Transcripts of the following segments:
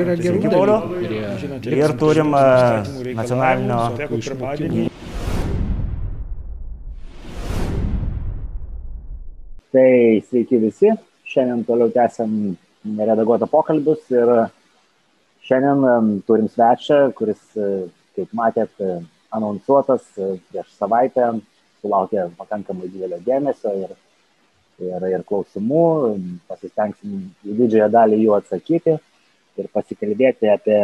Yra gerų dalykų. Ir turim e, nacionalinio Tai sveiki visi. Šiandien toliau tęsiam neredaguotą pokalbius ir šiandien turim svečią, kuris, e, kaip matėt, e, anonsuotas prieš savaitę, sulaukė pakankamai didelio dėmesio ir, ir, ir klausimų. Pasistengsim į didžiąją dalį jų atsakyti ir pasikalbėti apie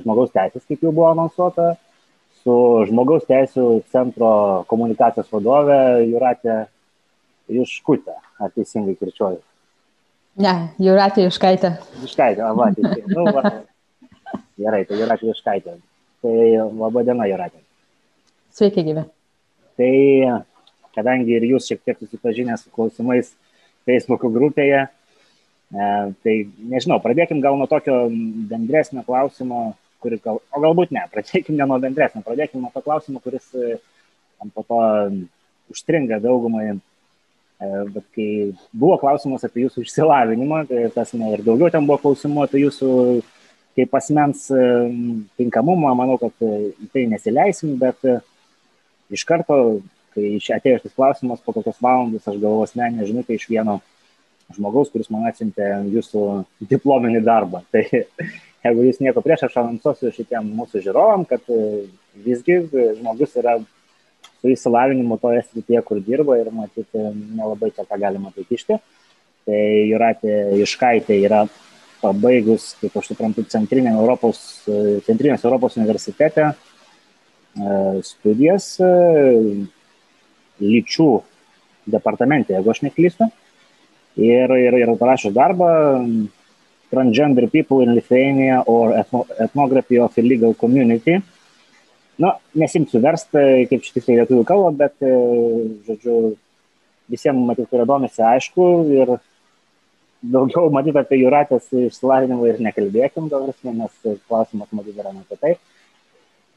žmogaus teisės, kaip jau buvo anonsuota, su žmogaus teisų centro komunikacijos vadove Juratė Juškutė. Ar teisingai kirčiuoju? Ne, Juratė Iškaitė. Juškaitė, a, va, teisingai. Nu, va. Gerai, tai Juratė Juškaitė. Tai laba diena, Juratė. Sveiki, gyvi. Tai kadangi ir jūs šiek tiek susipažinę su klausimais Facebook grupėje, tai nežinau, pradėkim gal nuo tokio bendresnio klausimo, kuris gal, o galbūt ne, pradėkim ne nuo bendresnio, pradėkim nuo to klausimo, kuris e, po to užstringa daugumai. E, Bet kai buvo klausimas apie jūsų išsilavinimą, tai tas ne, ir daugiau ten buvo klausimų apie jūsų kaip asmens e, tinkamumą, manau, kad e, į tai nesileisim, bet e, iš karto, kai atėjo šis klausimas, po kokios valandos aš gavau asmeninę žinutę iš vieno žmogaus, kuris man atsintė jūsų diplominį darbą. Tai jeigu jūs nieko prieš, aš anonsuosiu šitiem mūsų žiūrovam, kad e, visgi e, žmogus yra su įsilavinimu toje srityje, kur dirba ir matyti nelabai čia ką galima tai kišti. Tai Juratė Iškaitė yra pabaigus, kaip aš suprantu, Centrinė Europos, e, Centrinės Europos universitete e, studijas e, lyčių departamente, jeigu aš neklystu. Ir, ir, ir parašė darbą Transgender People in Lithuania or Ethno- Ethnography of Illegal Community. Na, nesimsiu versti, kaip šitai tai lietuvių kalba, bet, e, žodžiu, visiems, matyt, kurie domisi, aišku, ir daugiau, matyt, apie Juratės išsilavinimą ir nekalbėkim, gal visme, nes klausimas, matyt, yra apie tai.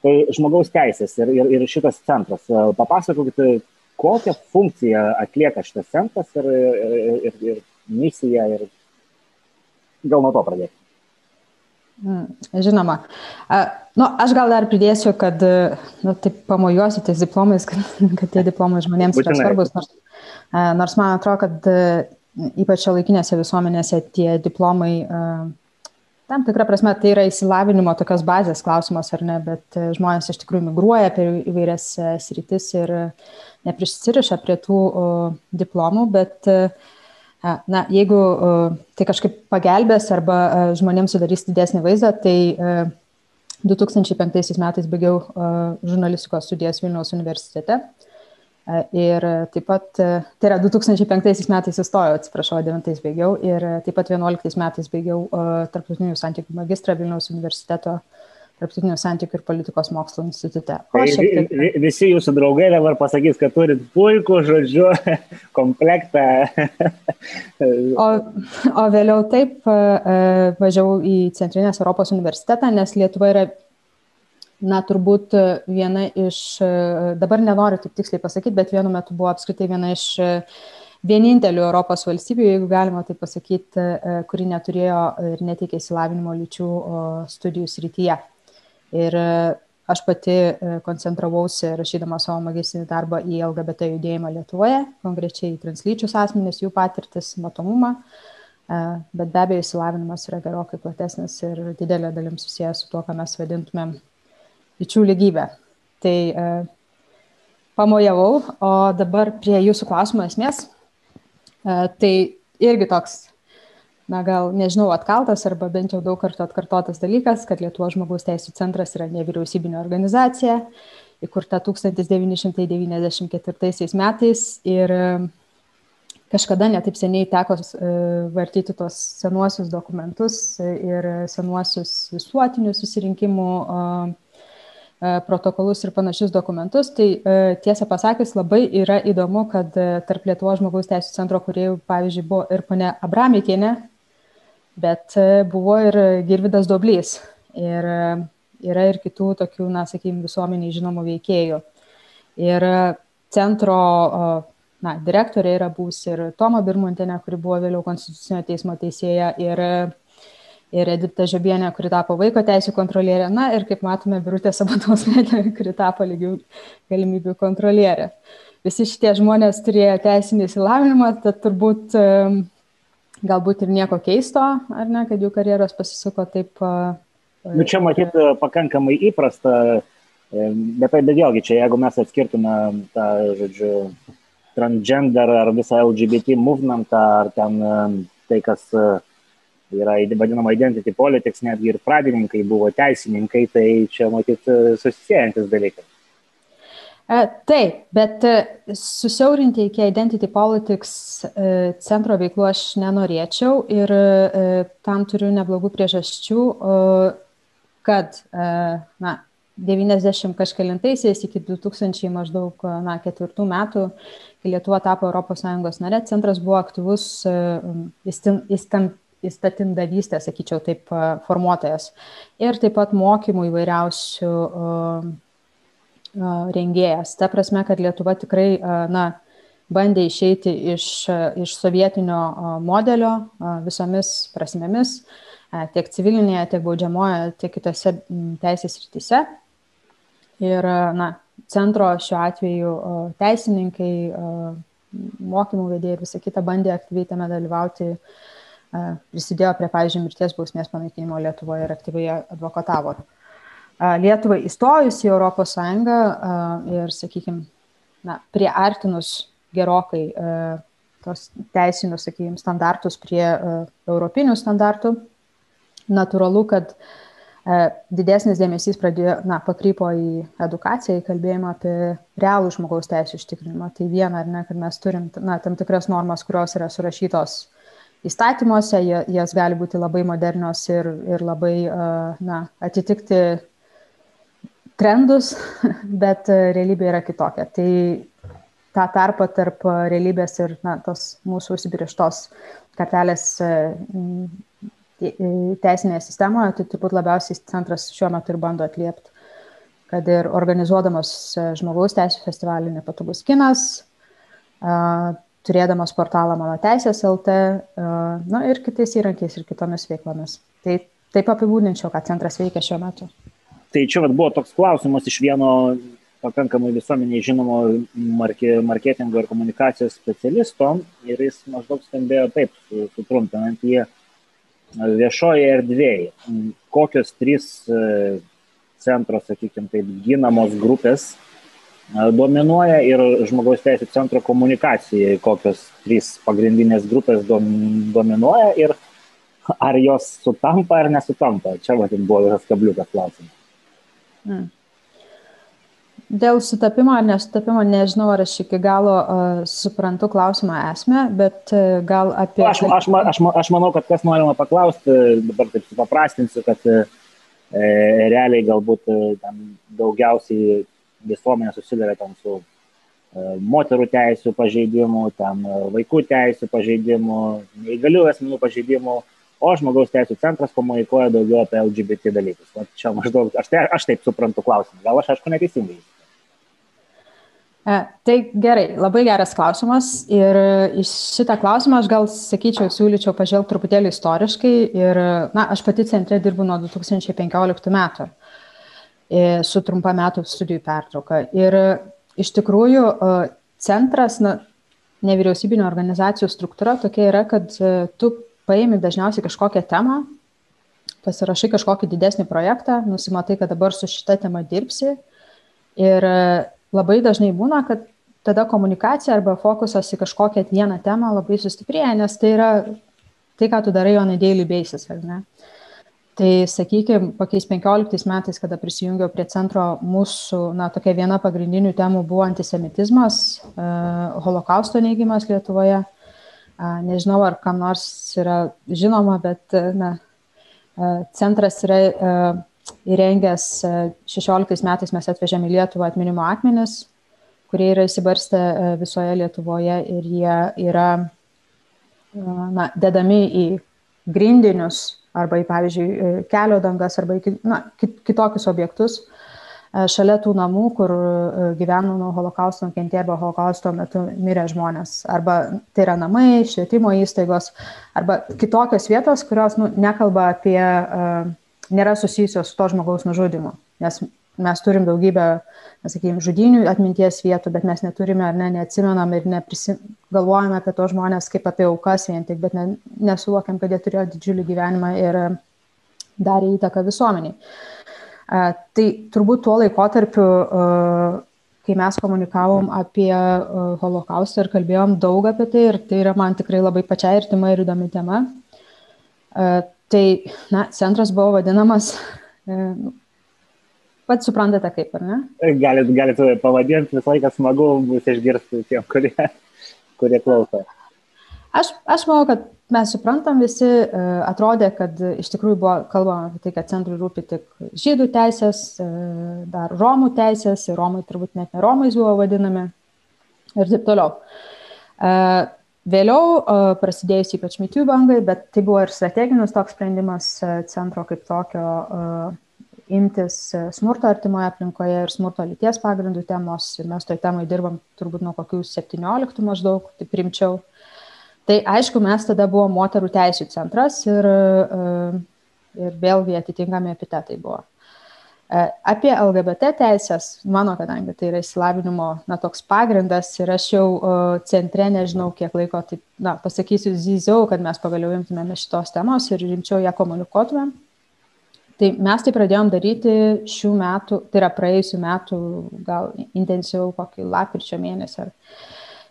Tai žmogaus teisės ir, ir, ir šitas centras. E, Papasakokit, kokią funkciją atlieka šitas centras ir, ir, ir, ir misiją ir gal nuo to pradėti. Mm, Žinoma. Nu, aš gal dar pridėsiu, kad, nu, taip pamojuosiu tais diplomais, kad, kad tie diplomai žmonėms yra svarbus, nors, nors man atrodo, kad e, ypač laikinėse visuomenėse tie diplomai, tam tikrą prasme, tai yra įsilavinimo tokios bazės klausimas ar ne, bet e, žmonės iš tikrųjų migruoja per įvairias e, sritis ir neprisiriša prie tų diplomų, bet e, Na, jeigu uh, tai kažkaip pagelbės arba uh, žmonėms sudarys didesnį vaizdą, tai uh, 2005 metais baigiau uh, žurnalistikos studijas Vilniaus universitete. Uh, ir uh, taip pat, uh, tai yra 2005 metais įstojau, atsiprašau, 9 baigiau ir uh, taip pat 11 metais baigiau uh, tarptautinių santykių magistrą Vilniaus universiteto tarptautinių santykių ir politikos mokslo institute. O Tai tiek- vi- vi- visi jūsų draugai dabar pasakys, kad turit puikų, žodžiu, komplektą. O, o vėliau taip e, e, važiavau į Centrinės Europos universitetą, nes Lietuva yra, na, turbūt viena iš, e, dabar nenoriu taip tiksliai pasakyti, bet vienu metu buvo apskritai viena iš vienintelių Europos valstybių, jeigu galima taip pasakyti, kuri neturėjo ir neteikė įsilavinimo lyčių studijų srityje. Ir e, aš pati e, koncentravausi rašydama savo magistrinį darbą į LGBT judėjimą Lietuvoje, konkrečiai į translyčius asmenis, jų patirtis, matomumą, E, bet be abejo įsilavinimas yra gerokai platesnis ir didelė dalim susijęs su tuo, ką mes vadintumėm lyčių lygybę. Tai pamojavau, o dabar prie jūsų klausimo esmės. Tai irgi toks na gal nežinau, atkaltas arba bent jau daug kartų atkartotas dalykas, kad Lietuvos žmogaus teisų centras yra nevyriausybinė organizacija, įkurta 1994 metais ir e, kažkada netaip seniai teko e, vartyti tos senuosius dokumentus ir senuosius visuotinių susirinkimų e, protokolus ir panašius dokumentus. Tai e, tiesą pasakius, labai yra įdomu, kad tarp Lietuvos žmogaus teisų centro kuriejų, pavyzdžiui, buvo ir pane Abramėkienė, bet e, buvo ir Girvidas Doblys. Ir e, yra ir kitų tokių, na, sakykime, visuomeniai žinomų veikėjų. Ir e, centro e, na, direktorė yra buvusi ir Toma Birmontinė, kuri buvo vėliau Konstitucinio teismo teisėja. Ir, ir Edita Žiobienė, kuri tapo vaiko teisų kontrolierė, na ir kaip matome, Birutė Sabatausmėlė, kuri tapo lygių galimybių kontrolierė. Visi šitie žmonės turėjo teisinį įsilavinimą, tad turbūt galbūt ir nieko keisto, ar ne, kad jų karjeros pasisuko taip. Nu, čia matyt pakankamai įprasta, bet tai vėlgi čia, jeigu mes atskirtume tą, žodžiu, transgender ar visą LGBT movementą, ar ten tai, kas yra vadinama identity politics, netgi ir pradininkai buvo teisininkai, tai čia matyt susisiejantis dalykai. E, taip, bet e, susiaurinti iki identity politics e, centro veiklų aš nenorėčiau ir tam turiu neblogų priežasčių, kad na, 90 kažkėlintaisiais iki 2000 maždaug na, ketvirtų metų, kai Lietuva tapo ES nare, centras buvo aktyvus įstatindavystės, sakyčiau, taip formuotojas. Ir taip pat mokymų įvairiausių rengėjas. Ta prasme, kad Lietuva tikrai na, bandė išeiti iš, iš sovietinio modelio visomis prasmėmis, tiek civilinėje, tiek baudžiamoje, tiek kitose teisės rytise. Ir na, centro šiuo atveju teisininkai, mokymų vedėjai ir visa kita bandė aktyviai tame dalyvauti, prisidėjo prie, pavyzdžiui, mirties bausmės panaikinimo Lietuvoje ir aktyviai advokatavo. Lietuvai įstojus į Europos Sąjungą ir, sakykime, na, priartinus gerokai tos teisinius, sakykime, standartus prie europinių standartų, natūralu, kad didesnis dėmesys pradėjo, na, pakrypo į edukaciją, į kalbėjimą apie realų žmogaus teisų užtikrinimą. Tai viena, ar ne, kad mes turim, na, tam tikras normas, kurios yra surašytos įstatymuose, jas gali būti labai modernios ir, ir labai, na, atitikti trendus, bet e, realybė yra kitokia. Tai tą tarpą tarp realybės ir na, tos mūsų užsibrieštos kartelės e, teisinėje sistemoje, tai turbūt labiausiai centras šiuo metu ir bando atliepti, kad ir organizuodamas e, žmogaus teisų festivalį nepatogus kinas, turėdamas portalą mano teisės LT, na ir kitais įrankiais ir kitomis veiklomis. Tai taip apibūdinčiau, ką centras veikia šiuo metu tai čia vat buvo toks klausimas iš vieno pakankamai visuomeniai žinomo marke, marketingo ir komunikacijos specialisto ir jis maždaug skambėjo taip, sutrumpinant jį viešoje erdvėje. Kokios trys e, centro, sakykime, taip, ginamos grupės e, dominuoja ir žmogaus teisų centro komunikacijai, kokios trys pagrindinės grupės dominuoja ir ar jos sutampa ar nesutampa. Čia matyt buvo vienas kabliukas klausimas. Mm. Dėl sutapimo ar nesutapimo nežinau, ar aš iki galo uh, suprantu klausimą esmę, bet uh, gal apie... Aš, aš, aš, aš manau, kad kas norima paklausti, dabar taip supaprastinsiu, kad e, realiai galbūt e, daugiausiai visuomenė susiduria tam su e, moterų teisų pažeidimu, tam vaikų teisų pažeidimu, neįgalių asmenų pažeidimu, o žmogaus teisų centras komunikuoja daugiau apie LGBT dalykus. Va, čia maždaug, aš, te, aš taip suprantu klausimą, gal aš aišku neteisingai. E, tai gerai, labai geras klausimas ir šitą klausimą aš gal sakyčiau, siūlyčiau pažvelgti truputėlį istoriškai ir, na, aš pati centre dirbu nuo 2015 metų e, su trumpa metų studijų pertrauka. Ir iš tikrųjų e, centras, na, nevyriausybinio organizacijų struktūra tokia yra, kad tu paimi dažniausiai kažkokią temą, pasirašai kažkokį didesnį projektą, nusimatai, kad dabar su šita tema dirbsi ir e, labai dažnai būna, kad tada komunikacija arba fokusas į kažkokią vieną temą labai sustiprėja, nes tai yra tai, ką tu darai on a daily basis, ar ne? Tai sakykime, kokiais 15 metais, kada prisijungiau prie centro, mūsų, na, tokia viena pagrindinių temų buvo antisemitizmas, uh, holokausto neigimas Lietuvoje. Nežinau, ar kam nors yra žinoma, bet na, centras yra įrengęs 16 metais mes atvežėme į Lietuvą atminimo akmenis, kurie yra įsibarstę visoje Lietuvoje ir jie yra na, dedami į grindinius arba į, pavyzdžiui, kelio dangas arba į na, kitokius objektus šalia tų namų, kur gyveno nuo holokausto nukentėję arba holokausto metu mirę žmonės. Arba tai yra namai, švietimo įstaigos, arba kitokios vietos, kurios nu, nekalba apie, nėra susijusios su to žmogaus nužudimu. Nes mes turim daugybę, sakykime, žudinių atminties vietų, bet mes neturime ar ne, neatsimenam ir galvojame apie tos žmonės kaip apie aukas vien tik, bet ne, nesuvokiam, kad jie turėjo didžiulį gyvenimą ir darė įtaką visuomeniai. Tai turbūt tuo laikotarpiu, kai mes komunikavom apie holokaustą ir kalbėjom daug apie tai, ir tai yra man tikrai labai pačiai artima ir įdomi tema, tai na, centras buvo vadinamas Pats suprantate kaip, ar ne? Galit, galit pavadinti, visą laiką smagu bus išgirsti tiem, kurie, kurie klauso. Aš, aš manau, kad mes suprantam visi, e, atrodė, kad iš tikrųjų buvo kalbama apie tai, kad centrui rūpi tik žydų teisės, e, dar romų teisės, ir romai turbūt net ne romais buvo vadinami ir taip toliau. E, vėliau prasidėjus ypač mitų bangai, bet tai buvo ir strateginis toks sprendimas centro kaip tokio imtis smurto artimoje aplinkoje ir smurto lyties pagrindų temos. Mes toj temai dirbam turbūt nuo kokių 17 maždaug, tai primčiau. Tai aišku, mes tada buvom moterų teisų centras ir, e, ir vėlgi atitinkami epitetai buvo. E, apie LGBT teisės, mano, kadangi tai yra įsilavinimo, na, toks pagrindas ir aš jau centre nežinau, kiek laiko, tai, na, pasakysiu zyziau, kad mes pagaliau imtumėme šitos temos ir rimčiau ją komunikuotumėm. Tai mes tai pradėjom daryti šių metų, tai yra praėjusių metų, gal intensyviau kokį lapkričio mėnesį.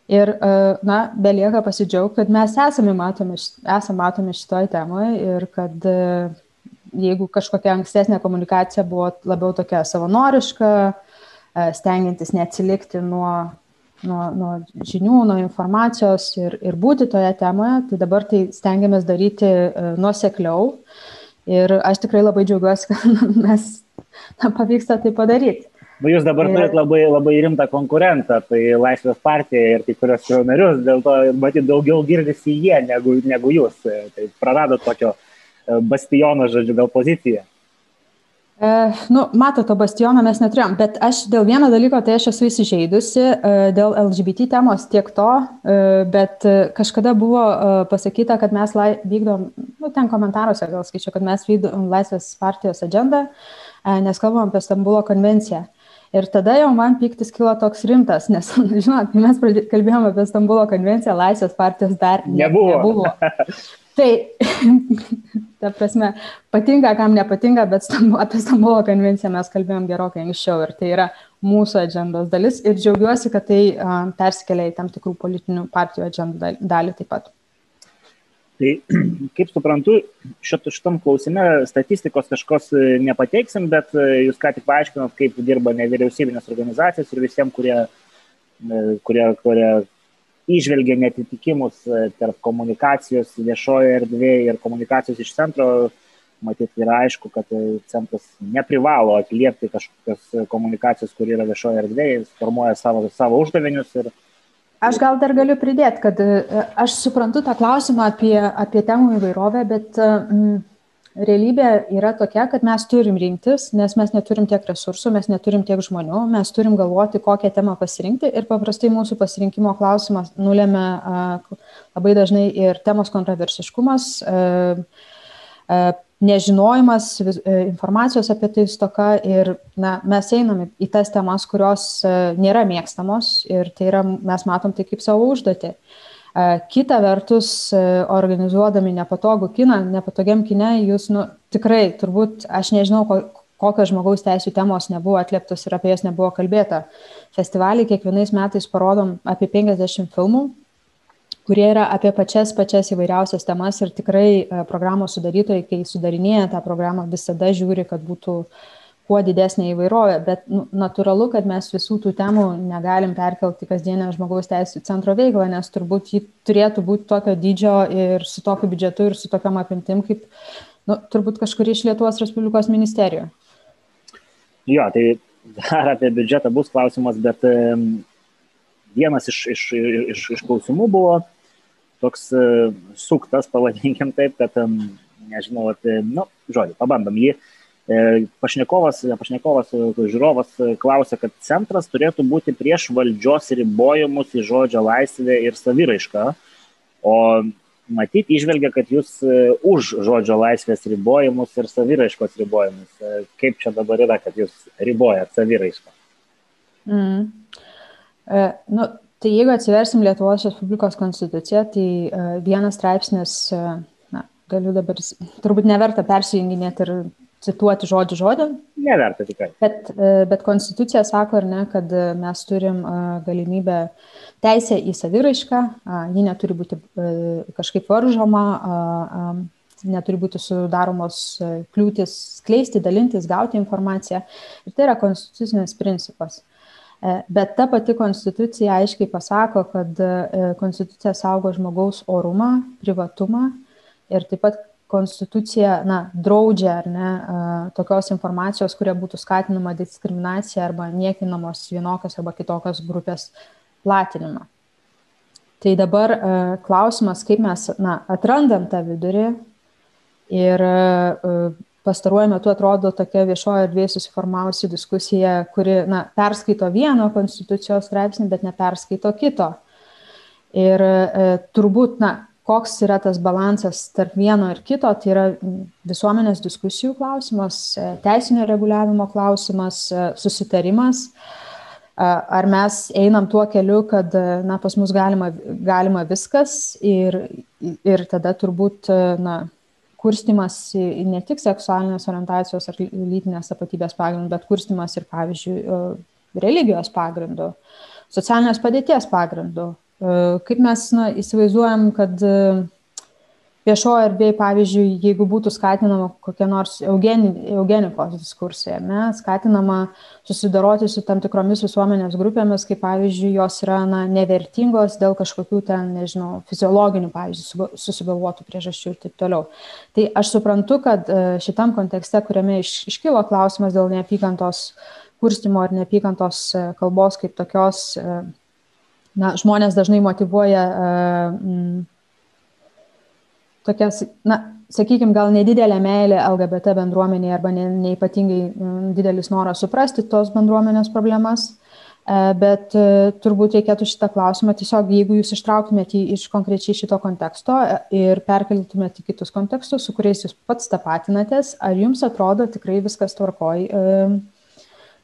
Ir, e, na, belieka pasidžiaugti, kad mes esame matomi, esame matomi šitoj temoje ir kad e, jeigu kažkokia ankstesnė komunikacija buvo labiau tokia savanoriška, e, stengiantis neatsilikti nuo, nuo, nuo žinių, nuo informacijos ir, ir būti toje temoje, tai dabar tai stengiamės daryti nuosekliau Ir aš tikrai labai džiaugiuosi, kad mes na, pavyksta tai padaryti. Nu, jūs dabar turit labai, labai rimtą konkurentą, tai Laisvės partija ir kai kurios jo narius, dėl to matyt daugiau girdisi jie negu, negu jūs. Tai praradot tokio e, bastiono, žodžiu, gal poziciją. E, nu, mato, to bastiono mes neturėjom, bet aš dėl vieno dalyko, tai aš esu įsižeidusi e, dėl LGBT temos tiek to, e, bet kažkada buvo pasakyta, kad mes lai, vykdom, nu, ten komentaruose gal skaičiu, kad mes vykdom Laisvės partijos agendą, nes kalbam apie Stambulo konvenciją. Ir tada jau man piktis kilo toks rimtas, nes, žinot, kai mes kalbėjome apie Stambulo konvenciją, Laisvės partijos dar nebuvo. nebuvo. Tai, ta prasme, patinka, kam nepatinka, bet stambu, apie Stambulo konvenciją mes kalbėjom gerokai anksčiau ir tai yra mūsų agendos dalis ir džiaugiuosi, kad tai um, perskelia į tam tikrų politinių partijų agendų dalį taip pat. Tai, kaip suprantu, šit, šitam klausime statistikos kažkos e, nepateiksim, bet e, jūs ką tik paaiškinot, kaip dirba nevyriausybinės organizacijos ir visiems, kurie, kurie, kurie išvelgia netitikimus e, tarp komunikacijos viešojo erdvėje ir komunikacijos iš centro, matyt, yra aišku, kad e, centras neprivalo atliepti kažkokios komunikacijos, kur yra viešojo erdvėje, jis formuoja savo, savo uždavinius. Ir... Aš gal dar galiu pridėti, kad e, aš suprantu tą klausimą apie, apie temų įvairovę, bet mm, realybė yra tokia, kad mes turim rinktis, nes mes neturim tiek resursų, mes neturim tiek žmonių, mes turim galvoti, kokią temą pasirinkti ir paprastai mūsų pasirinkimo klausimas nulėmė labai dažnai ir temos kontroversiškumas, nežinojimas informacijos apie tai stoka ir na, mes einame į tas temas, kurios nėra mėgstamos ir tai yra, mes matom tai kaip savo užduotį. Kita vertus, e, organizuodami nepatogų kiną, nepatogiam kine, jūs nu, tikrai turbūt, aš nežinau, kokios žmogaus teisų temos nebuvo atlieptos ir apie jas nebuvo kalbėta. Festivalį kiekvienais metais parodom apie 50 filmų, kurie yra apie pačias pačias įvairiausias temas ir tikrai e, programos sudarytojai, kai sudarinėja tą programą, visada žiūri, kad būtų kuo didesnė įvairovė, bet nu, natūralu, kad mes visų tų temų negalim perkelti kasdienę žmogaus teisų centro veiklą, nes turbūt ji turėtų būti tokio dydžio ir su tokiu biudžetu ir su tokiam apimtim, kaip nu, turbūt kažkur iš Lietuvos Respublikos ministerijų. Jo, tai dar apie biudžetą bus klausimas, bet vienas iš, iš, iš, iš klausimų buvo toks uh, suktas, pavadinkim taip, kad, nežinau, apie, nu, žodžiu, pabandom jį. pašnekovas, pašnekovas, žiūrovas klausia, kad centras turėtų būti prieš valdžios ribojimus į žodžio laisvę ir saviraišką, o matyti išvelgia, kad jūs už žodžio laisvės ribojimus ir saviraiškos ribojimus. Kaip čia dabar yra, kad jūs ribojat saviraišką? Mm. E, nu, tai jeigu atsiversim Lietuvos Respublikos konstituciją, tai e, vienas straipsnis, e, na, galiu dabar, turbūt neverta persijunginėti ir cituoti žodžių žodį. Neverta tikrai. Bet, e, bet konstitucija sako, ar ne, kad mes turim galimybę teisę į saviraišką, ji neturi būti kažkaip varžoma, neturi būti sudaromos kliūtis skleisti, dalintis, gauti informaciją. Ir tai yra konstitucinis principas. Bet ta pati konstitucija aiškiai pasako, kad konstitucija saugo žmogaus orumą, privatumą ir taip pat konstitucija na, draudžia ar ne tokios informacijos, kuria būtų skatinama diskriminacija arba niekinamos vienokios arba kitokios grupės platinimą. Tai dabar klausimas, kaip mes na, atrandam tą vidurį ir pastaruoju metu atrodo tokia viešojo erdvėje susiformavusi diskusija, kuri na, perskaito vieno konstitucijos straipsnį, bet neperskaito kito. Ir e, turbūt, na, koks yra tas balansas tarp vieno ir kito, tai yra visuomenės diskusijų klausimas, e, teisinio reguliavimo klausimas, e, susitarimas. Ar mes einam tuo keliu, kad na, pas mus galima, galima viskas ir, ir tada turbūt na, kurstimas ne tik seksualinės orientacijos ar lytinės tapatybės pagrindų, bet kurstimas ir, pavyzdžiui, religijos pagrindų, socialinės padėties pagrindų, E, kaip mes na, įsivaizduojam, kad e, viešoje erdvėje, pavyzdžiui, jeigu būtų skatinama kokia nors eugeni, eugenikos diskursija, ne, skatinama susidoroti su tam tikromis visuomenės grupėmis, kaip pavyzdžiui, jos yra na, nevertingos dėl kažkokių ten, nežinau, fiziologinių, pavyzdžiui, susigalvotų priežasčių ir taip toliau. Tai aš suprantu, kad e, šitam kontekste, kuriame iš, iškilo klausimas dėl neapykantos kurstimo ir neapykantos kalbos kaip tokios, na, žmonės dažnai motivuoja uh, tokias, na, sakykime, gal nedidelė meilė LGBT bendruomeniai arba ne, neipatingai um, didelis noras suprasti tos bendruomenės problemas. Uh, bet uh, turbūt reikėtų šitą klausimą tiesiog, jeigu jūs ištrauktumėte iš konkrečiai šito konteksto ir perkeltumėte į kitus kontekstus, su kuriais jūs pats tapatinatės, ar jums atrodo tikrai viskas tvarkoj,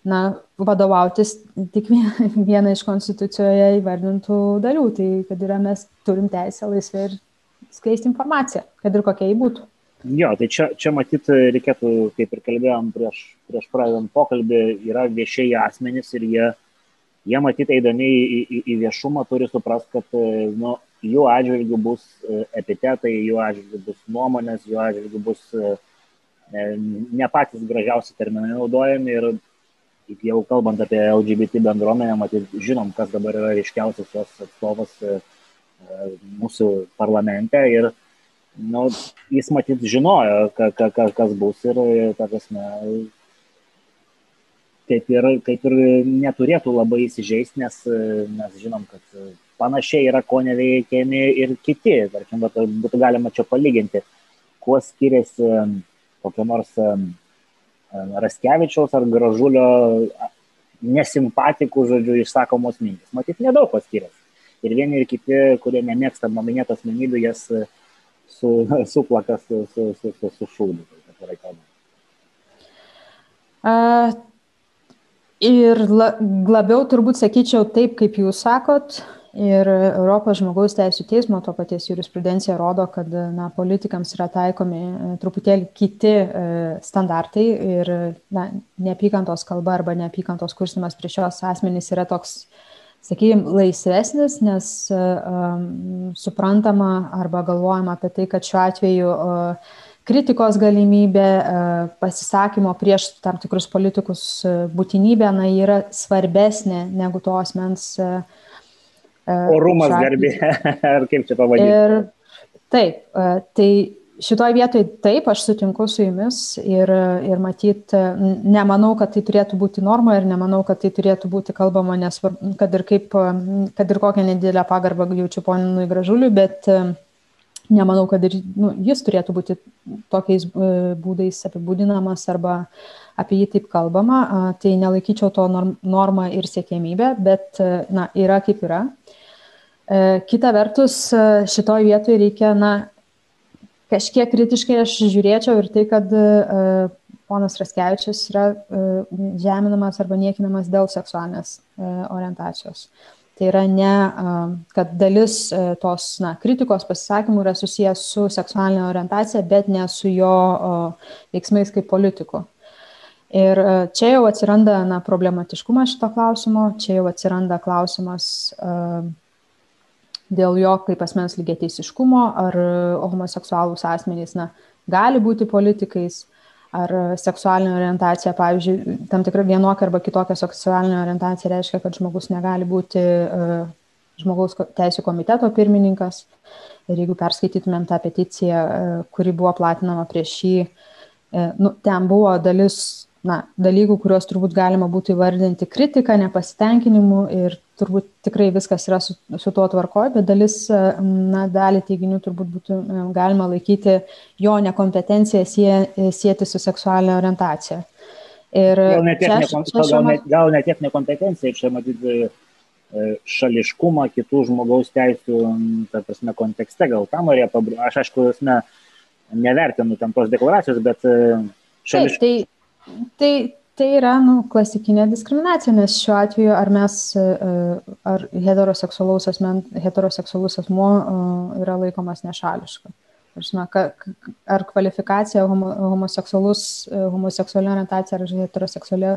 na, vadovautis tik vieną iš konstitucijoje įvardintų dalių, tai kad yra mes turim teisę laisvai ir skleisti informaciją, kad ir kokia jį būtų. Jo, tai čia, čia matyt reikėtų, kaip ir kalbėjom prieš, prieš pradedant pokalbį, yra viešieji asmenys ir jie, jie matyt eidami į, į, į viešumą turi suprasti, kad nu, jų atžvilgių bus epitetai, jų atžvilgių bus nuomonės, jų atžvilgių bus ne patys gražiausi terminai naudojami ir jau kalbant apie LGBT bendruomenę, matyt, žinom, kas dabar yra ryškiausias jos atstovas e, e, mūsų parlamente ir nu, jis matyt žinojo, ka, ka, ka, kas bus ir, ta prasme, kaip ir, kaip ir neturėtų labai įsižeisti, nes mes žinom, kad panašiai yra ko neveikiami ir kiti. Tarkim, būtų galima čia palyginti, kuo skiriasi kokia nors Raskevičiaus ar Gražulio nesimpatikų, žodžiu, išsakomos mintis. Matyt, nedaug ko skiriasi. Ir vieni ir kiti, kurie nemėgsta mano minėtos asmenybių, jas su, suplaka su, su, su, su, su šūdu. Uh, ir la, labiau turbūt sakyčiau taip, kaip jūs sakot, Ir Europos žmogaus teisų teismo to paties jurisprudencija rodo, kad na, politikams yra taikomi e, truputėlį kiti e, standartai ir na, neapykantos kalba arba neapykantos kursimas prieš šios asmenys yra toks, sakykime, laisvesnis, nes um, suprantama arba galvojama apie tai, kad šiuo atveju uh, kritikos galimybė, pasisakymo prieš tam tikrus politikus būtinybė, na, yra svarbesnė negu to asmens E, Orumas garbė, ar kaip čia pavadinti. Ir taip, e, tai šitoje vietoje taip, aš sutinku su jumis ir, ir matyt, nemanau, kad tai turėtų būti norma ir nemanau, kad tai turėtų būti kalbama, nesvarbu, kad ir, kaip, kad ir kokią nedidelę pagarbą jaučiu poninui gražuliui, bet, nemanau, kad ir nu, jis turėtų būti tokiais e, būdais apibūdinamas arba apie jį taip kalbama, tai nelaikyčiau to normą ir siekėmybę, bet na, yra kaip yra. Kita vertus, šitoje vietoje reikia, na, kažkiek kritiškai aš žiūrėčiau ir tai, kad ponas Raskevičius yra žeminamas arba niekinamas dėl seksualinės orientacijos. Tai yra ne, kad dalis tos na, kritikos pasisakymų yra susijęs su seksualinė orientacija, bet ne su jo veiksmais kaip politiku. Ir čia jau atsiranda na, problematiškumas šito klausimo, čia jau atsiranda klausimas dėl jo kaip asmens lygiateisiškumo, ar homoseksualūs asmenys na, gali būti politikais, ar seksualinė orientacija, pavyzdžiui, tam tikra vienokia arba kitokia seksualinė orientacija reiškia, kad žmogus negali būti uh, žmogaus teisų komiteto pirmininkas. Ir jeigu perskaitytumėm tą peticiją, kuri buvo platinama prieš jį, nu, ten buvo dalis na, dalykų, kuriuos turbūt galima būtų įvardinti kritika, nepasitenkinimu ir turbūt tikrai viskas yra su, su tuo tvarkoj, bet dalis, na, dalį teiginių turbūt būtų galima laikyti jo nekompetenciją sie, sieti su seksualinė orientacija. Ir gal ne tiek, čia, čia, gal, ne, gal ne tiek nekompetencija, čia matyti e, šališkumą kitų žmogaus teisų, ta prasme, kontekste, gal tą norėjo pabrėžti. Aš aišku, ne, nevertinu tam tos deklaracijos, bet šališkumas. Tai, Tai, tai yra nu, klasikinė diskriminacija, nes šiuo atveju ar mes, e, ar heteroseksualus, asmen, heteroseksualus asmuo e, yra laikomas nešališka. Ar kvalifikacija homo, homoseksualus, e, homoseksuali orientacija ar heteroseksuali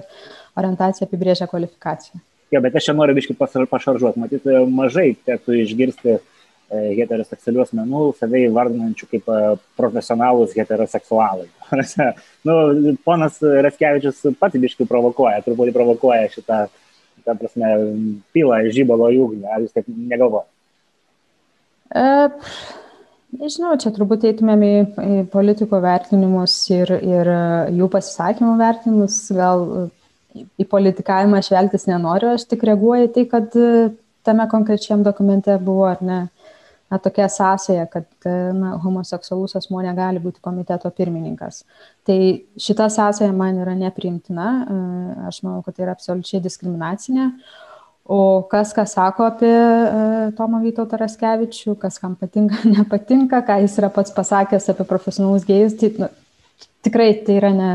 orientacija apibrėžia kvalifikaciją. Jo, bet aš čia noriu biškai pašaržuoti. Matyt, mažai tektų išgirsti uh, heteroseksualių asmenų save įvardinančių kaip e, profesionalus heteroseksualai. nu, ponas Raskevičius pats biškai provokuoja, truputį provokuoja šitą, ta prasme, pilą žybalo į ugnį. Ar jūs taip negalvojate? E, nežinau, čia turbūt eitumėm į, į politikų vertinimus ir, ir jų pasisakymų vertinimus. Gal į politikavimą aš veltis nenoriu, aš tik reaguoju tai, kad tame konkrečiam dokumente buvo ar ne na, tokia sąsaja, kad na, homoseksualus asmuo negali būti komiteto pirmininkas. Tai šita sąsaja man yra nepriimtina, e, aš manau, kad tai yra absoliučiai diskriminacinė. O kas ką sako apie e, Tomą Vytautą Raskevičių, kas kam patinka, nepatinka, ką jis yra pats pasakęs apie profesionalus gėjus, tai nu, tikrai tai yra ne,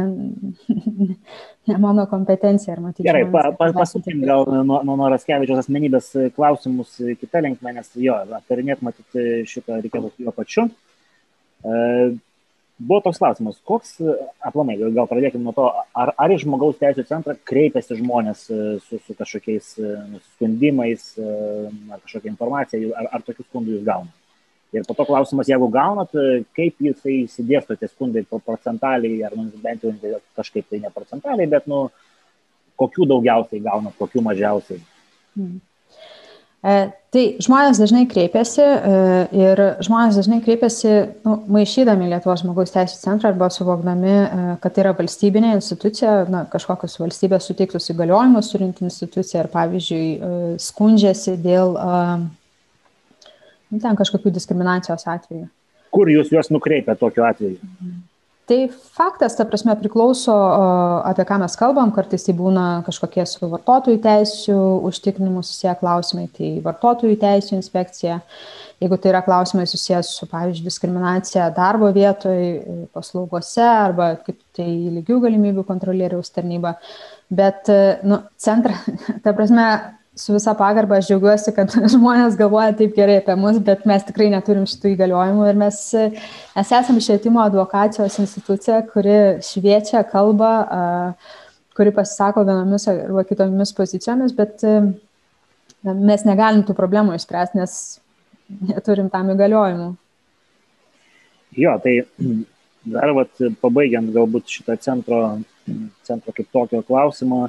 ne mano kompetencija. Matyti, Gerai, pa, pa, pasukim gal nuo, nuo Raskevičios asmenybės klausimus kitą linkmę, nes jo, aptarinėt matyti šitą reikėtų jo pačiu. E, buvo toks klausimas, koks, aplamai, gal pradėkime nuo to, ar, ar į žmogaus teisų centrą kreipiasi žmonės su, su kažkokiais nusiskundimais, ar kažkokia informacija, ar, ar tokius skundus jūs gaunate? Ir po to klausimas, jeigu gaunat, kaip jisai įsidėsto tie skundai procentaliai, ar nu, bent jau kažkaip tai ne procentaliai, bet nu, kokių daugiausiai gaunat, kokių mažiausiai. Hmm. E, tai žmonės dažnai kreipiasi e, ir žmonės dažnai kreipiasi nu, maišydami Lietuvos žmogaus teisų centrą arba suvokdami, e, kad tai yra valstybinė institucija, na, kažkokius valstybės suteiktus įgaliojimus turinti institucija ir pavyzdžiui e, skundžiasi dėl e, ten kažkokių diskriminacijos atvejų. Kur jūs juos nukreipia tokiu atveju? Tai faktas, ta prasme, priklauso, apie ką mes kalbam, kartais tai būna kažkokie su vartotojų teisų užtikrinimu susiję klausimai, tai vartotojų teisų inspekcija, jeigu tai yra klausimai susijęs su, pavyzdžiui, diskriminacija darbo vietoje, paslaugose arba kaip tai lygių galimybių kontrolieriaus tarnyba. Bet, nu, centra, ta prasme, su visa pagarba aš džiaugiuosi, kad žmonės galvoja taip gerai apie mus, bet mes tikrai neturim šitų įgaliojimų ir mes, mes esame švietimo advokacijos institucija, kuri šviečia, kalba, kuri pasisako vienomis arba kitomis pozicijomis, bet mes negalim tų problemų išspręsti, nes neturim tam įgaliojimų. Jo, tai dar vat, pabaigiant galbūt šitą centro, centro kaip tokio klausimą,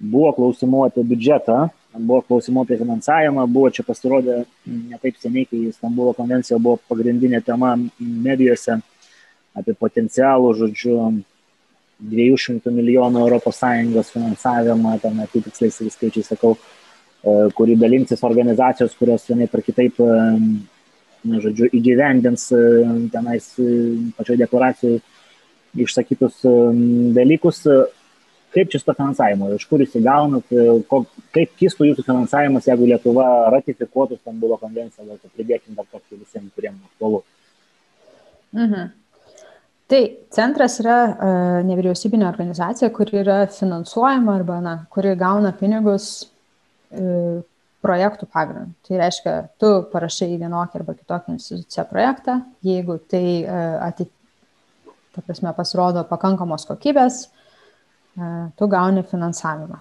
buvo klausimų apie biudžetą, buvo klausimų apie finansavimą, buvo čia pasirodę ne taip seniai, kai Stambulo konvencija buvo pagrindinė tema medijose apie potencialų, žodžiu, 200 milijonų ES finansavimą, ten apitiksliais skaičiai sakau, e, kurį dalinsis organizacijos, kurios vienaip ar kitaip e, žodžiu, įgyvendins tenais pačioje deklaracijoje išsakytus dalykus. Kaip čia su to finansavimu, iš kur jūs įgaunat, kaip kistų jūsų finansavimas, jeigu Lietuva ratifikuotų Stambulo konvenciją, gal pridėkim dar tokį visiems, kuriems aktualu. Mhm. Tai centras yra uh, nevyriausybinė organizacija, kuri yra finansuojama arba, na, kuri gauna pinigus uh, projektų pagrindu. Tai reiškia, tu parašai vienokį arba kitokį instituciją projektą, jeigu tai atitinka, ta prasme, pasirodo pakankamos kokybės, tu gauni finansavimą.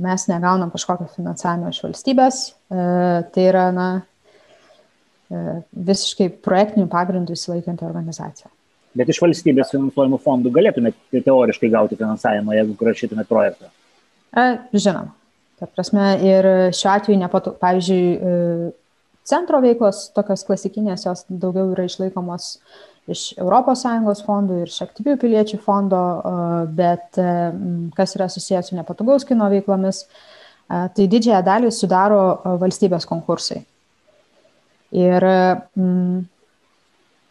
Mes negaunam kažkokio finansavimo iš valstybės, tai yra, na, visiškai projektinių pagrindų įsilaikanti organizacija. Bet iš valstybės finansuojamų fondų galėtumėte teoriškai gauti finansavimą, jeigu rašytumėte projektą? Žinoma. Ta prasme, ir šiuo atveju, nepatu, pavyzdžiui, e, centro veiklos, tokios klasikinės, jos daugiau yra išlaikomos iš ES fondų ir iš aktyvių piliečių fondo, e, bet kas yra susijęs su nepatogaus kino veiklomis, tai didžiąją dalį sudaro valstybės konkursai. Ir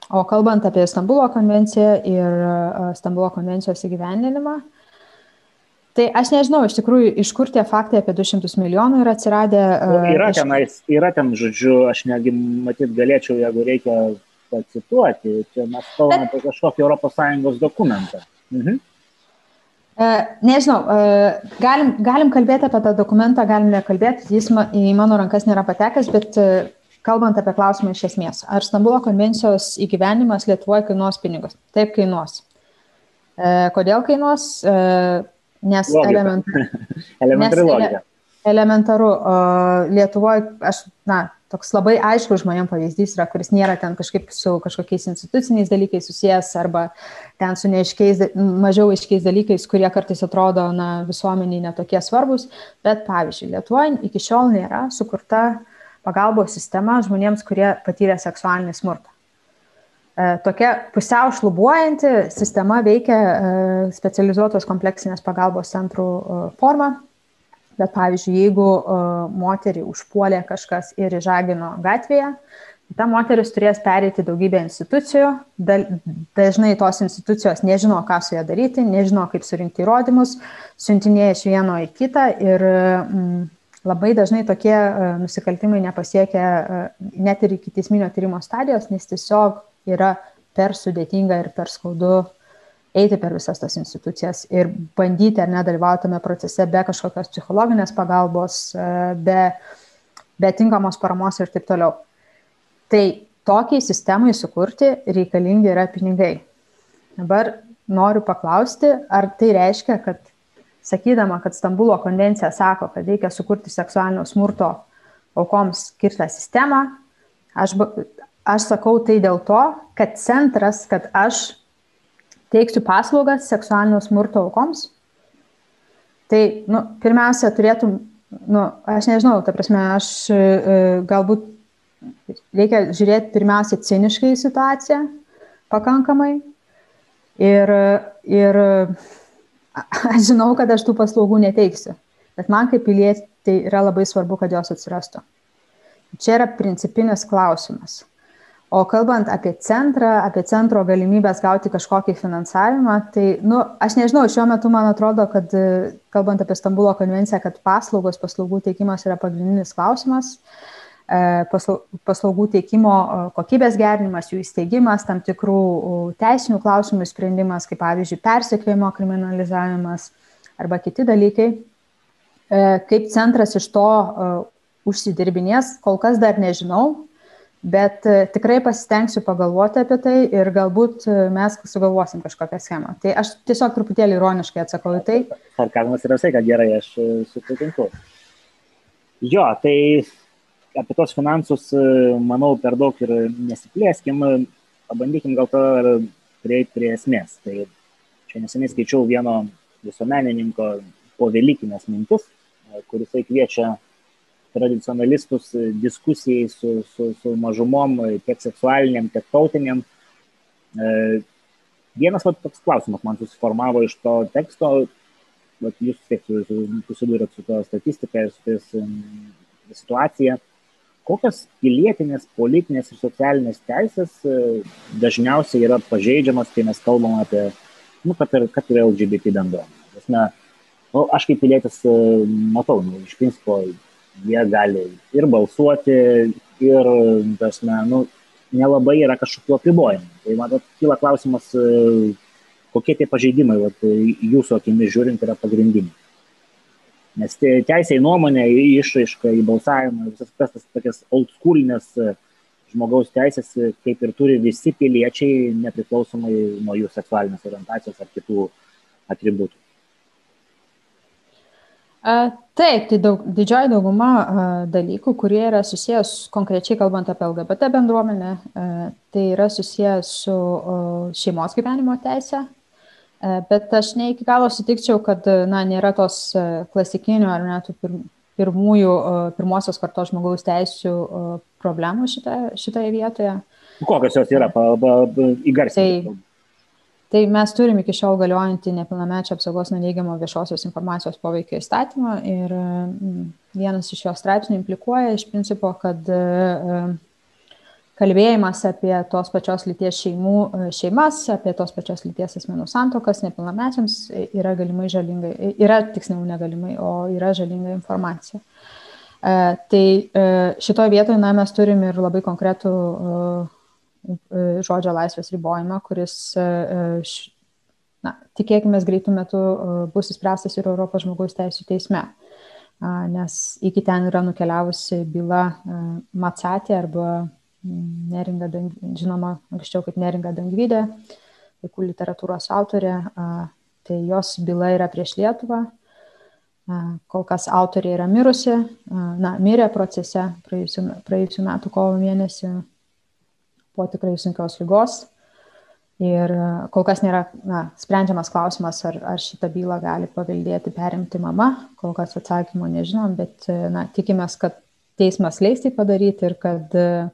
O kalbant apie Stambulo konvenciją ir Stambulo konvencijos įgyvendinimą, tai aš nežinau iš tikrųjų, iš kur tie faktai apie 200 milijonų yra atsiradę. Nu, yra, iš... tenais, yra ten, žodžiu, aš negi matyt galėčiau, jeigu reikia pacituoti, čia mes kalbame apie kažkokį ES dokumentą. Mhm. Nežinau, galim, galim kalbėti apie tą dokumentą, galim nekalbėti, jis į mano rankas nėra patekęs, bet kalbant apie klausimą iš esmės, ar Stambulo konvencijos įgyvenimas Lietuvoje kainuos pinigus? Taip kainuos. E, kodėl kainuos? E, nes elementar... elementari logika. Elementaru. Lietuvoje, aš, na, toks labai aiškus žmonėm pavyzdys yra, kuris nėra ten kažkaip su kažkokiais instituciniais dalykais susijęs arba ten su neaiškiais, mažiau aiškiais dalykais, kurie kartais atrodo na, visuomeniai netokie svarbus. Bet pavyzdžiui, Lietuvoje iki šiol nėra sukurta pagalbos sistema žmonėms, kurie patyrė seksualinį smurtą. E, tokia pusiau šlubuojanti sistema veikia e, specializuotos kompleksinės pagalbos centrų e, forma, bet pavyzdžiui, jeigu moterį užpuolė kažkas ir įžagino gatvėje, ta moteris turės pereiti daugybę institucijų, dažnai tos institucijos nežino, ką su ją daryti, nežino, kaip surinkti įrodymus, siuntinėja iš vieno į kitą ir mm, Labai dažnai tokie nusikaltimai nepasiekia net ir iki teisminio tyrimo stadijos, nes tiesiog yra per sudėtinga ir per skaudu eiti per visas tas institucijas ir bandyti ar nedalyvautame procese be kažkokios psichologinės pagalbos, e, be, be tinkamos paramos ir taip toliau. Tai tokiai sistemai sukurti reikalingi yra pinigai. Dabar noriu paklausti, ar tai reiškia, kad sakydama, kad Stambulo konvencija sako, kad reikia sukurti seksualinio smurto aukoms skirtą sistemą, aš, aš sakau tai dėl to, kad centras, kad aš teiksiu paslaugas seksualinio smurto aukoms, tai nu, pirmiausia turėtum, nu, aš nežinau, ta prasme, aš e, galbūt reikia žiūrėti pirmiausia ciniškai į situaciją pakankamai ir, ir aš žinau, kad aš tų paslaugų neteiksiu, bet man kaip pilietį tai yra labai svarbu, kad jos atsirastų. Čia yra principinis klausimas. O kalbant apie centrą, apie centro galimybės gauti kažkokį finansavimą, tai, nu, aš nežinau, šiuo metu man atrodo, kad kalbant apie Stambulo konvenciją, kad paslaugos, paslaugų teikimas yra pagrindinis klausimas. E, paslaugų teikimo e, kokybės gerinimas, jų įsteigimas, tam tikrų teisinių klausimų sprendimas, kaip pavyzdžiui, persekėjimo kriminalizavimas arba kiti dalykai. E, kaip centras iš to užsidirbinės, kol kas dar nežinau, bet tikrai pasistengsiu pagalvoti apie tai ir galbūt mes sugalvosim kažkokią schemą. Tai aš tiesiog truputėlį ironiškai atsakau į tai. Sarkazmas yra visai, kad gerai, aš sutinku. Jo, tai apie tos finansus, e, manau, per daug ir nesiplėskim, pabandykim gal to prieiti prie esmės. Tai čia neseniai skaičiau vieno visuomenininko po Velykinės mintis, e, kuris kviečia tradicionalistus diskusijai su, su, su mažumom, tiek seksualiniam, tiek tautiniam. E, vienas va, toks klausimas man susiformavo iš to teksto, vat, jūs tiek susidūrėt su to statistika ir su tais situacija kokios pilietinės, politinės ir socialinės teisės e, dažniausiai yra pažeidžiamas, kai mes kalbam apie, nu, kad ir, kad ir LGBT bendruomenę. Nu, aš kaip pilietis e, matau, nu, iš principo jie gali ir balsuoti, ir, tasme, nu, nelabai yra kažkokių apribojimų. Tai man kyla klausimas, e, kokie tie pažeidimai, vat, jūsų akimis žiūrint, yra pagrindiniai. Nes teisė į nuomonę, į išraišką, į balsavimą, visas tas, tas tokias old schoolinės e, žmogaus teisės, e, kaip ir turi visi piliečiai, nepriklausomai nuo jų seksualinės orientacijos ar kitų atributų. Taip, tai daug, didžioji dauguma dalykų, kurie yra susijęs konkrečiai kalbant apie LGBT bendruomenę, tai yra susijęs su šeimos gyvenimo teisė, bet aš ne iki galo sutikčiau, kad na, nėra tos klasikinių ar net pirmųjų, pirmosios kartos žmogaus teisų problemų šitoje, šitoje vietoje. Kokios jos yra, įgarsinti? Tai, tai mes turim iki šiol galiojantį nepilnamečio apsaugos nuo neigiamo viešosios informacijos poveikio įstatymą ir vienas iš jo straipsnių implikuoja iš principo, kad uh, kalbėjimas apie tos pačios lyties šeimų, e, šeimas, apie tos pačios lyties asmenų santokas nepilnamečiams yra galimai žalinga, yra tiksliau negalimai, o yra žalinga informacija. E, tai e, šitoje vietoje na, mes turim ir labai konkretų žodžio laisvės ribojimą, kuris, na, tikėkime, greitų metų bus įspręstas ir Europos žmogaus teisų teisme. Nes iki ten yra nukeliavusi byla Matsatė arba Neringa, žinoma, anksčiau kaip Neringa Dangvidė, vaikų literatūros autorė, tai jos byla yra prieš Lietuvą. Kol kas autorė yra mirusi, na, mirė procese praėjusiu, praėjusiu metu kovo mėnesį po tikrai sunkios lygos. Ir kol kas nėra na, sprendžiamas klausimas, ar, ar šitą bylą gali paveldėti, perimti mama. Kol kas atsakymo nežinom, bet na, tikimės, kad teismas leis tai padaryti ir kad uh,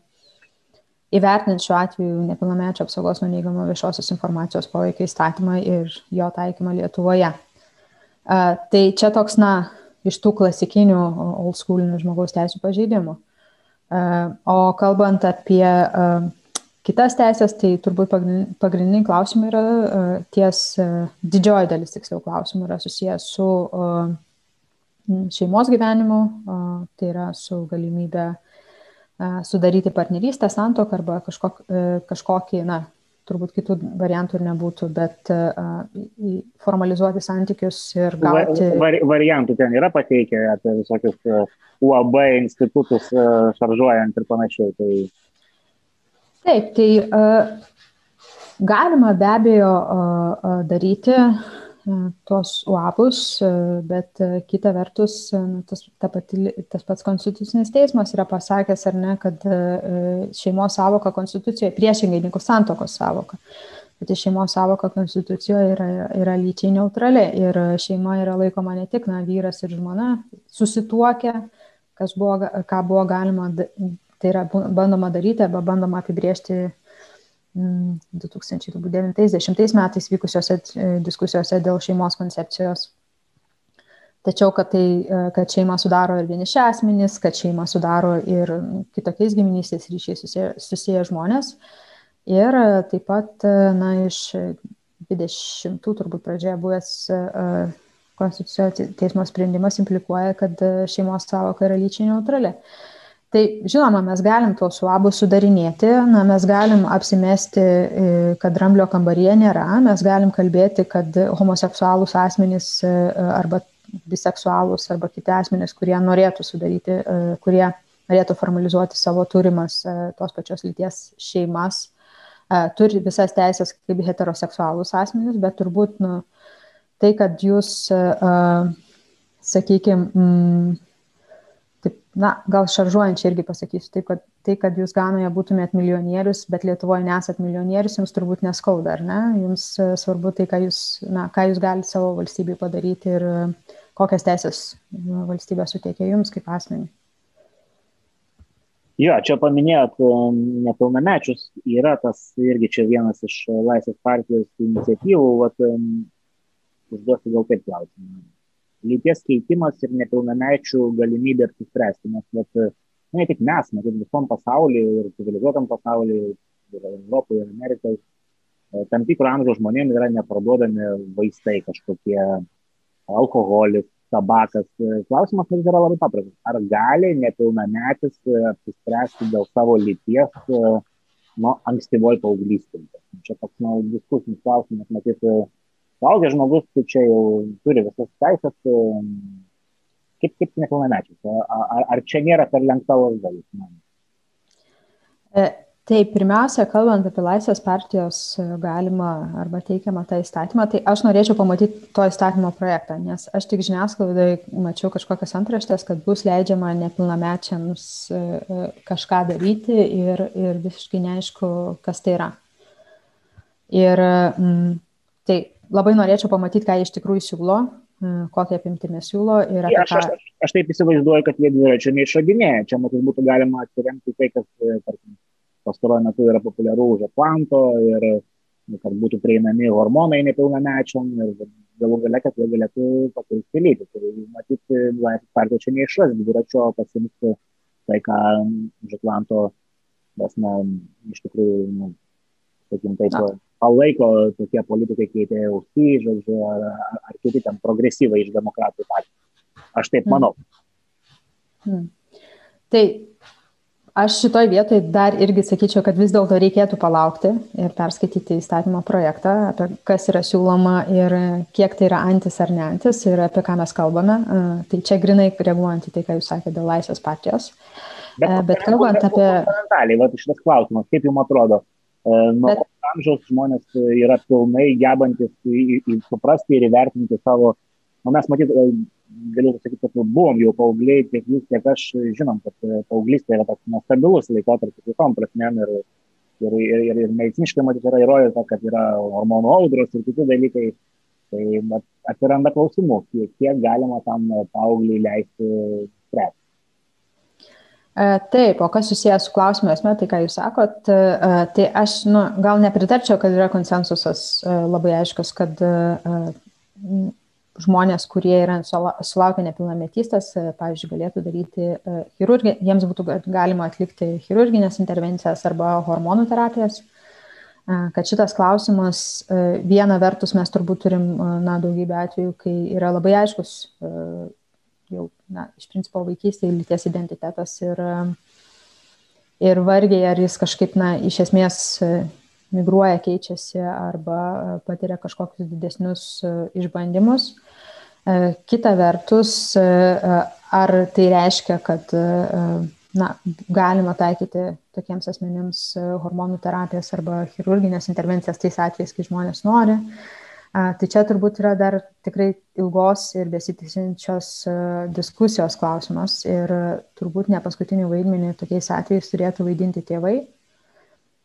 įvertinant šiuo atveju nepilnamečio apsaugos nuo neigiamo viešosios informacijos poveikio įstatymą ir jo taikymą Lietuvoje. Tai čia toks, na, iš tų klasikinių old schoolinių žmogaus teisų pažeidimų. O kalbant apie kitas teisės, tai turbūt pagrindiniai klausimai yra ties, didžioji dalis tiksliau klausimų yra susijęs su šeimos gyvenimu, tai yra su galimybė sudaryti partnerystę, santoką arba kažkok, e, kažkokį, na, turbūt kitų variantų ir nebūtų, bet formalizuoti santykius ir gauti. Var, variantų ten yra pateikę apie visokius e, UAB institutus e, šaržuojant ir panašiai. Tai... Taip, tai galima be abejo daryti tuos uabus, bet kita vertus, tas, ta pati, tas pats konstitucinis teismas yra pasakęs, ar ne, kad šeimos savoka konstitucijoje priešingai negu santokos savoka. Bet šeimos savoka konstitucijoje yra, yra lyčiai neutrali ir šeima yra laikoma ne tik na, vyras ir žmona susituokę, kas buvo, ką buvo galima, tai yra bandoma daryti arba bandoma apibriežti 2009-2010 metais vykusiose e, diskusijose dėl šeimos koncepcijos. Tačiau, kad, tai, e, kad šeimą sudaro ir vieniši asmenys, kad šeimą sudaro ir kitokiais giminystės ryšiais susiję, susiję žmonės. Ir e, taip pat, na, iš 20 turbūt pradžioje buvęs Konstitucijos teismo sprendimas implikuoja, kad šeimos savoka yra lyčiai neutrali. Uh, Tai žinoma, mes galim tuos suabus sudarinėti, na, mes galim apsimesti, e, kad dramblio kambaryje nėra, mes galim kalbėti, kad homoseksualūs asmenys e, arba biseksualūs arba kiti asmenys, kurie norėtų sudaryti, e, kurie norėtų formalizuoti savo turimas tos pačios lyties šeimas, turi visas teisės kaip heteroseksualūs asmenys, bet turbūt nu, tai, kad jūs, sakykime, taip, na, gal šaržuojančiai irgi pasakysiu, taip, kad tai, kad jūs Ganoje būtumėt milijonierius, bet Lietuvoje nesat milijonierius, jums turbūt neskauda, ar ne? Jums e, svarbu tai, ką jūs, na, ką jūs galite savo valstybei padaryti ir e, kokias teisės valstybė suteikia jums kaip asmenį. Jo, čia paminėjot e, nepilnamečius, yra tas irgi čia vienas iš Laisvės partijos iniciatyvų, vat, užduosiu gal taip klausimą lyties keitimas ir nepilnamečių galimybė apsispręsti. Nes vat, ne tik mes, matyt, visom pasaulyje ir civilizuotam pasaulyje, ir Europoje, ir Amerikoje, tam tikro amžiaus žmonėms yra neparduodami vaistai kažkokie, alkoholis, tabakas. Klausimas mums yra labai paprastas. Ar gali nepilnametis apsispręsti dėl savo lyties nuo ankstyvoj paauglystėje? Čia toks nu, diskusinis klausimas, matyt, suaugęs žmogus, tai čia jau turi visas teisės, kaip, kaip nepilnamečius. Ar, ar čia nėra per lengta lasdalis? Tai pirmiausia, kalbant apie Laisvės partijos e, galimą arba teikiamą tą įstatymą, tai aš norėčiau pamatyti to įstatymo projektą, nes aš tik žiniasklaidai mačiau kažkokias antraštės, kad bus leidžiama nepilnamečiams e, e, kažką daryti ir, ir visiškai neaišku, kas tai yra. Ir mm, tai labai norėčiau pamatyti, ką iš tikrųjų siūlo, kokią apimtimį siūlo ir apie ką. Aš, aš, aš taip įsivaizduoju, kad jie dviračio neišradinėja. Čia matyt būtų galima atsiremti tai, kas, tarkim, pastaruoju metu yra populiaru už Atlanto ir kad būtų prieinami hormonai nepilnamečiam ir galų gale, kad jie galėtų pakeisti lytį. Tai matyti, Laisvės partija čia neišras dviračio pasimti tai, ką už Atlanto, nes, na, iš tikrųjų, nu, sakykim, taip, Na. Palaiko tokie politikai kaip EUC, žodžiu, ar, ar, kiti ten progresyvai iš demokratų partijų. Aš taip manau. Hmm. Hmm. Tai aš šitoj vietoj dar irgi sakyčiau kad vis dėlto reikėtų palaukti ir perskaityti įstatymo projektą apie kas yra siūloma ir kiek tai yra antis ar ne antis ir apie ką mes kalbame tai čia grynai reaguojant į tai ką jūs sakėte dėl laisvės partijos bet, bet kalbant apie fundamentaliai vat šitas klausimas kaip jums atrodo nuo bet, amžiaus žmonės yra pilnai gebantis į, į, suprasti ir įvertinti savo, nu, mes matyt, galiu pasakyti, kad buvom jau paaugliai, tiek jūs, tiek aš žinom, kad e, paauglystė yra toks nestabilus laikotarpis visom prasmėm ir, ir, ir, ir, ir mediciniškai matyt yra įrodyta, kad yra hormonų audros ir kiti dalykai. Tai atsiranda klausimų, kiek, kiek galima tam paaugliui leisti spręsti. E, taip, o kas susijęs su klausimu esmė, tai ką jūs sakot, e, tai aš nu, gal nepritarčiau, kad yra konsensusas labai aiškus, kad žmonės, kurie yra sulaukę nepilnametystės, e, pavyzdžiui, galėtų daryti e, chirurgiją, jiems būtų galima atlikti chirurginės intervencijas arba hormonų terapijas. E, kad šitas klausimas, viena vertus mes turbūt turim na, daugybę atvejų, kai yra labai aiškus jau, na, iš principo vaikystėje lyties identitetas ir, ir vargiai, ar jis kažkaip, na, iš esmės migruoja, keičiasi arba patiria kažkokius didesnius išbandymus. E, kita vertus, e, e, ar tai reiškia, kad na, galima taikyti tokiems asmenims hormonų terapijas arba chirurginės intervencijas tais atvejais, kai žmonės nori. Tai čia turbūt yra dar tikrai ilgos ir besitisinčios diskusijos klausimas ir turbūt ne paskutinį vaidmenį tokiais atvejais turėtų vaidinti tėvai,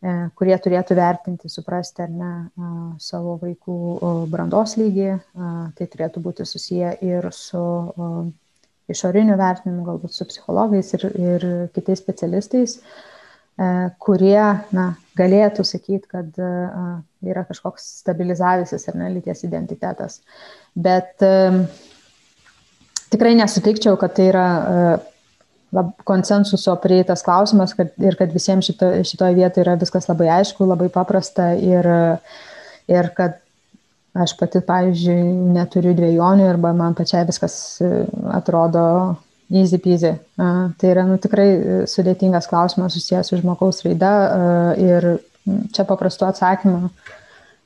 E, kurie turėtų vertinti, suprasti ar ne savo vaikų brandos lygį. Tai turėtų būti susiję ir su išoriniu vertinimu, galbūt su psichologais ir, ir kitais specialistais, e, kurie na, galėtų sakyti, kad yra kažkoks stabilizavisis ar ne lyties identitetas. Bet tikrai nesutikčiau, kad tai yra lab, konsensuso prieitas klausimas kad, ir kad visiems šito, šitoje vietoje yra viskas labai aišku, labai paprasta ir, ir kad aš pati, pavyzdžiui, neturiu dviejonių arba man pačiai viskas e, atrodo easy peasy. Tai yra nu, tikrai sudėtingas klausimas susijęs su žmogaus raida ir čia paprastu atsakymu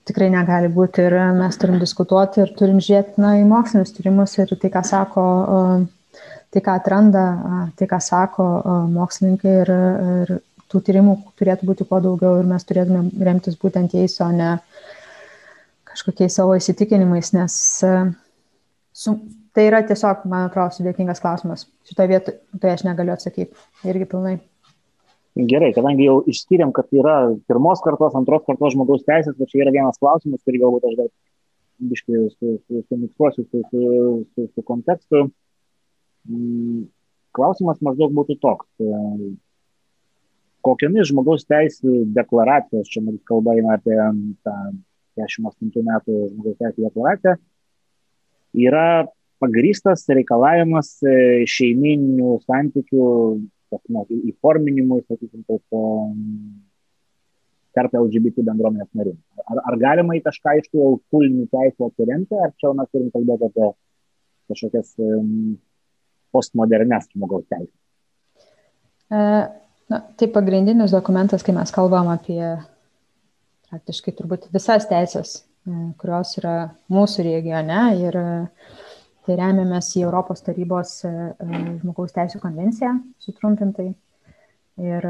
tikrai negali būti ir mes turim diskutuoti ir turim žiūrėti na, į mokslinius tyrimus ir tai, ką sako tai, ką atranda, tai, ką sako mokslininkai ir, ir tų tyrimų turėtų būti kuo daugiau ir mes turėtume remtis būtent jais, o ne kažkokiais savo įsitikinimais, nes su, tai yra tiesiog, man atrodo, sudėtingas klausimas. Šitoje vietoje tai aš negaliu atsakyti irgi pilnai. Gerai, kadangi jau išskyrėm, kad yra pirmos kartos, antros kartos žmogaus teisės, tai čia yra vienas klausimas, kurį galbūt aš dar biškai sumiksuosiu su, su, su, su, su kontekstu. Mm, klausimas maždaug būtų toks. E, kokiamis žmogaus teisų deklaracijos, čia mums kalba eina apie tą 48 metų žmogaus teisų deklaraciją, yra pagrystas reikalavimas e, šeiminių santykių na, įforminimui, sakykim, taip, tarp LGBT bendruomenės narių. Ar, ar galima į kažką iš tų kulinių teisų atsiremti, ar čia mes turim kalbėti apie kažkokias postmodernes žmogaus teisės? E, na, tai pagrindinis dokumentas, kai mes kalbam apie praktiškai turbūt visas teisės, e, kurios yra mūsų regione ir tai remiamės į Europos tarybos e, žmogaus teisų konvenciją, sutrumpintai. Ir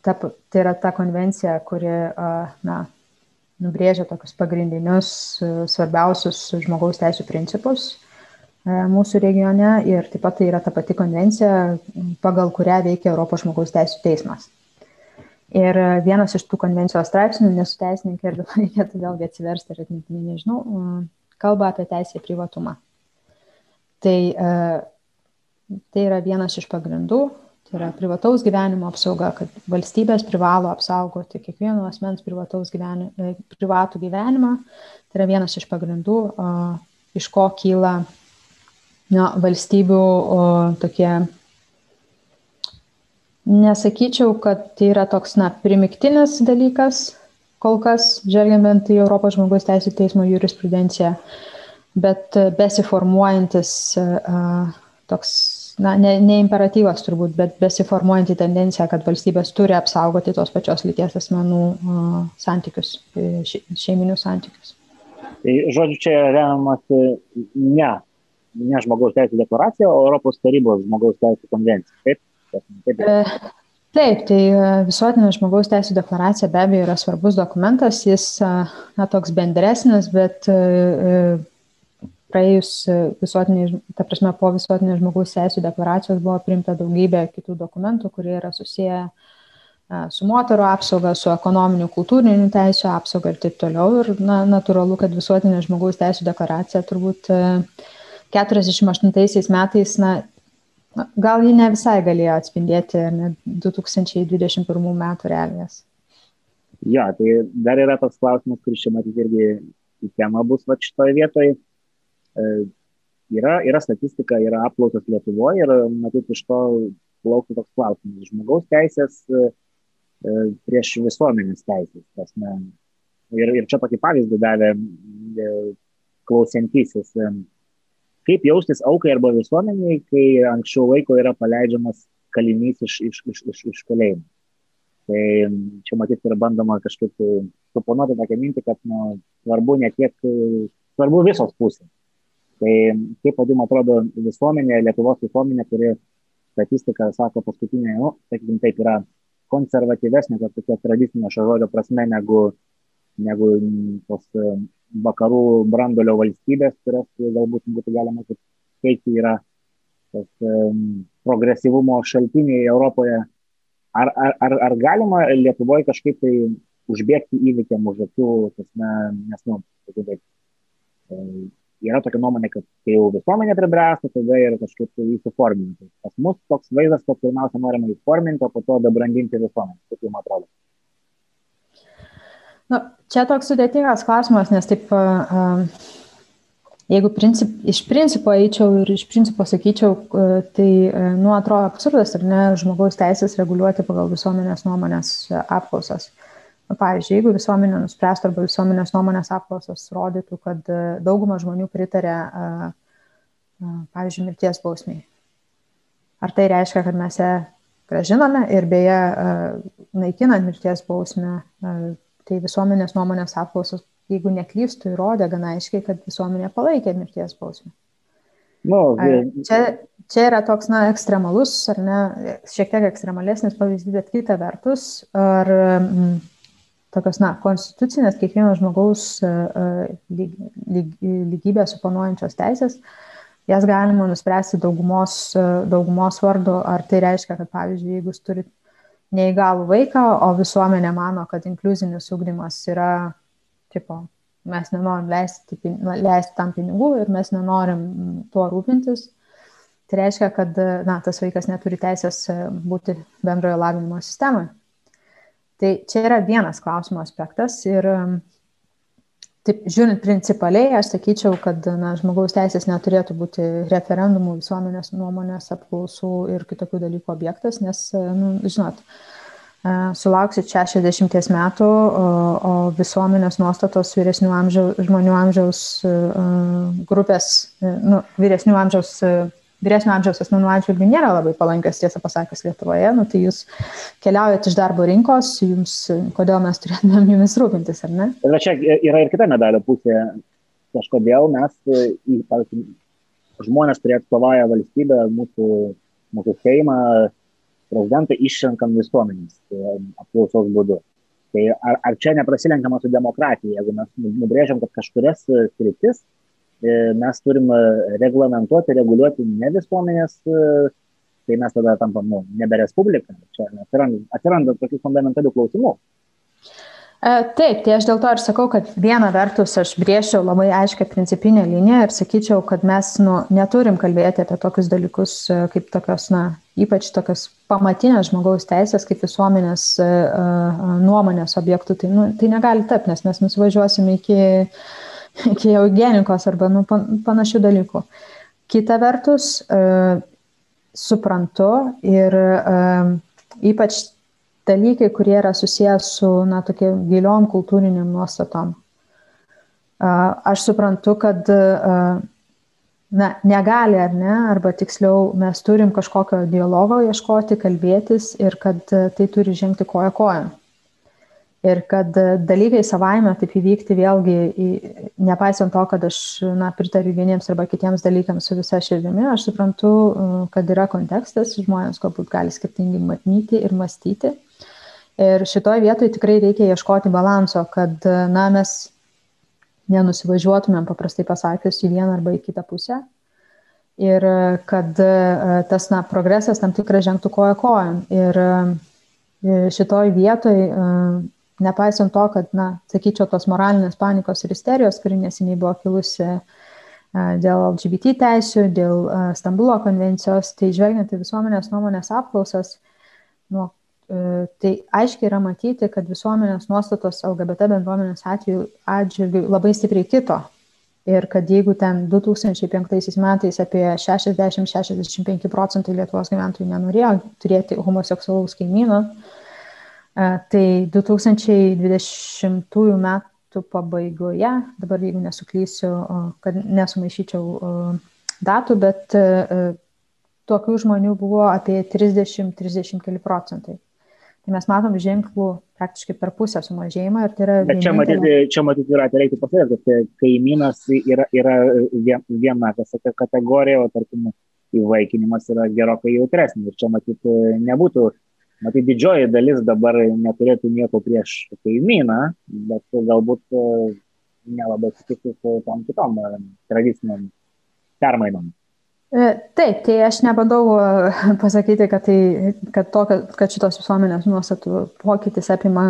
ta, tai yra ta konvencija, kuri na, nubrėžia tokius pagrindinius, svarbiausius žmogaus teisų principus mūsų regione ir taip pat tai yra ta pati konvencija, pagal kurią veikia Europos žmogaus teisų teismas. Ir vienas iš tų konvencijos straipsnių, nesu teisininkė ir reikėtų vėlgi atsiversti ir atmintinai nežinau, kalba apie teisę į privatumą. Tai, tai yra vienas iš pagrindų, Tai yra privataus gyvenimo apsauga, kad valstybės privalo apsaugoti kiekvieno asmens gyveni, e, privatų gyvenimą. Tai yra vienas iš pagrindų, o, iš ko kyla na, valstybių o, tokie, nesakyčiau, kad tai yra toks, na, primiktinis dalykas, kol kas, žvelgiant į Europos žmogaus teisų teismo jurisprudenciją, bet besiformuojantis a, toks na, ne, ne imperatyvas turbūt, bet besiformuojanti tendencija, kad valstybės turi apsaugoti tos pačios lyties asmenų santykius, e, še, šeiminius santykius. Tai žodžiu, čia remiamas ne, ne žmogaus teisų deklaracija, o Europos tarybos žmogaus teisų konvencija. Taip? Taip, e, taip tai visuotinė žmogaus teisų deklaracija be abejo yra svarbus dokumentas, jis na, toks bendresnis, bet praėjus e, visuotiniai, ta prasme, po visuotinės žmogaus teisų deklaracijos buvo priimta daugybė kitų dokumentų, kurie yra susiję e, su moterų apsauga, su ekonominiu, kultūriniu teisų apsauga ir taip toliau. Ir na, natūralu, kad visuotinė žmogaus teisų deklaracija turbūt 48 e, metais, na, gal ji ne visai galėjo atspindėti ne, 2021 metų realijas. Jo, tai dar yra toks klausimas, kuris čia matyti irgi į temą bus va šitoje vietoje yra, yra statistika, yra apklausos Lietuvoje ir matyt iš to plauktų toks klausimas. Žmogaus teisės e, e, prieš visuomenės teisės. Tasme. Ir, ir čia tokį pavyzdį davė klausiantysis. Kaip jaustis aukai arba visuomeniai, kai anksčiau laiko yra paleidžiamas kalinys iš, iš, iš, iš, iš kalėjimo. Tai čia matyt ir bandoma kažkaip tai suponuoti tokią mintį, kad nu, svarbu ne tiek, svarbu visos pusės. Tai kaip padim atrodo visuomenė, Lietuvos visuomenė, kuri statistika sako paskutinė, nu, sakykim, taip yra konservatyvesnė, kad tokia tradicinė šio žodžio prasme, negu, negu tos e, vakarų brandolio valstybės, kurias galbūt būtų galima teikti yra tas um, progresyvumo šaltiniai Europoje. Ar, ar, ar, ar galima Lietuvoje kažkaip tai užbėgti įvykiam už akių, nes, nu, taip, yra tokia nuomonė, kad kai jau visuomenė pribręsta, tada ir kažkaip tai įsiforminti. Pas mus toks vaizdas, kad pirmiausia norime įforminti, o po to dabrandinti visuomenę. Kaip jums atrodo? Nu, čia toks sudėtingas klausimas, nes taip, jeigu princip, iš principo eičiau ir iš principo sakyčiau, tai, nu, atrodo absurdas, ar ne, žmogaus teisės reguliuoti pagal visuomenės nuomonės apklausas. Nu, pavyzdžiui, jeigu visuomenė nuspręstų arba visuomenės nuomonės apklausos rodytų, kad e, dauguma žmonių pritarė, e, e, pavyzdžiui, mirties bausmiai. Ar tai reiškia, kad mes ją gražiname ir beje, naikinant mirties bausmę, tai visuomenės nuomonės apklausos, jeigu neklystų, įrodė gana aiškiai, kad visuomenė palaikė mirties bausmę. Nu, čia, čia yra toks, na, ekstremalus, ar ne, šiek tiek ekstremalesnis pavyzdys, bet kita vertus, ar mm, tokios, na, konstitucinės kiekvieno žmogaus e, e, lyg, lyg, lygybę suponuojančios teisės, jas galima nuspręsti daugumos, e, daugumos vardu, ar tai reiškia, kad, pavyzdžiui, jeigu jūs turite neįgalų vaiką, o visuomenė mano, kad inkluzinis ūkdymas yra, tipo, mes nenorim leisti, leisti tam pinigų ir mes nenorim tuo rūpintis, tai reiškia, kad na, tas vaikas neturi teisės būti bendrojo lavinimo sistemoje. Tai čia yra vienas klausimo aspektas ir um, taip, žiūrint principaliai, aš sakyčiau, kad na, žmogaus teisės neturėtų būti referendumų, visuomenės nuomonės apklausų ir kitokių dalykų objektas, nes, nu, žinot, sulauksit 60 metų, o, o visuomenės nuostatos vyresnių amžiaus, žmonių amžiaus grupės, nu, vyresnių amžiaus vyresnio amžiaus asmenų atžvilgių nėra labai palankios, tiesą pasakius, Lietuvoje. Nu, tai jūs keliaujate iš darbo rinkos, jums, kodėl mes turėtumėm jumis rūpintis, ar ne? Ir čia yra ir kita medalio pusė. Kažkodėl mes, pavyzdžiui, žmonės, kurie atstovauja valstybę, mūsų, mūsų Seimą, prezidentą išrenkam visuomenės e, apklausos būdu. Tai ar, ar čia neprasilenkama su demokratija, jeigu mes nubrėžiam, kad kažkurias sritis E, mes turim e, reglamentuoti, reguliuoti ne visuomenės, e, tai mes tada tampam nu, nebe respublika. Čia atsiranda, atsiranda tokių fundamentalių klausimų. Taip, tai aš dėl to ir sakau, kad viena vertus aš brėžiau labai aiškę principinę liniją ir sakyčiau, kad mes nu, neturim kalbėti apie tokius dalykus kaip tokios, na, ypač tokios pamatinės žmogaus teisės, kaip visuomenės nuomonės objektų. Tai, nu, tai negali tapti, nes mes nusivažiuosime iki uh, iki eugenikos arba nu, panašių dalykų. Kita vertus, e, suprantu ir e, ypač dalykai, kurie yra susijęs su, na, tokia giliom kultūriniam nuostatom. E, aš suprantu, kad e, na, negali ar ne, arba tiksliau mes turim kažkokio dialogo ieškoti, kalbėtis ir kad e, tai turi žengti koja kojon. Ir kad dalykai savaime taip įvykti vėlgi, nepaisant to, kad aš na, pritariu vieniems arba kitiems dalykams su visa širdimi, aš suprantu, kad yra kontekstas, žmonės galbūt gali skirtingai matyti ir mąstyti. Ir šitoje vietoje tikrai reikia ieškoti balanso, kad na, mes nenusivažiuotumėm paprastai pasakius į vieną arba į kitą pusę. Ir kad tas na, progresas tam tikrai žengtų koja kojon. Ir šitoj vietoj nepaisant to, kad, na, sakyčiau, tos moralinės panikos ir isterijos, kuri neseniai buvo kilusi dėl LGBT teisių, dėl Stambulo konvencijos, tai žvelgiant į visuomenės nuomonės apklausas, nu, tai aiškiai yra matyti, kad visuomenės nuostatos LGBT bendruomenės atveju atžvilgių labai stipriai kito. Ir kad jeigu ten 2005 metais apie 60-65 procentai Lietuvos gyventojų nenorėjo turėti homoseksualaus kaimyno, Tai 2020 metų pabaigoje, dabar jeigu nesuklysiu, kad nesumaišyčiau datų, bet tokių žmonių buvo apie 30-30 keli procentai. Tai mes matom ženklų praktiškai per pusę sumažėjimą ir tai yra... Bet čia matyti, čia matyti yra, tai reikia pasakyti, kad kaimynas yra, yra viena kategorija, o tarkim įvaikinimas yra gerokai jautresnis. Ir čia matyti nebūtų matyt, didžioji dalis dabar neturėtų nieko prieš kaimyną, bet galbūt e, nelabai sutiktų su tom kitom e, tradiciniam permainom. E, taip, tai aš nebandau pasakyti, kad, tai, kad, to, kad šitos visuomenės nuostatų pokytis apima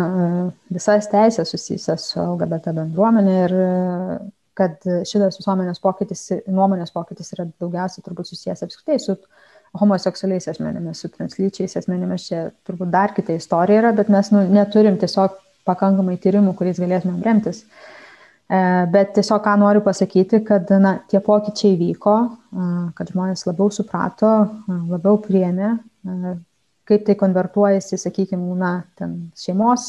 visas teisės susijusias su LGBT bendruomenė ir kad šitas visuomenės pokytis, nuomonės pokytis yra daugiausiai turbūt susijęs apskritai su uh, homoseksualiais asmenimis, su translyčiais asmenimis, čia turbūt dar kita istorija yra, bet mes nu, neturim tiesiog pakankamai tyrimų, kuriais galėtumėm remtis. E, bet tiesiog ką noriu pasakyti, kad na, tie pokyčiai vyko, e, kad žmonės labiau suprato, e, labiau priemė, kaip tai konvertuojasi, sakykime, na, ten šeimos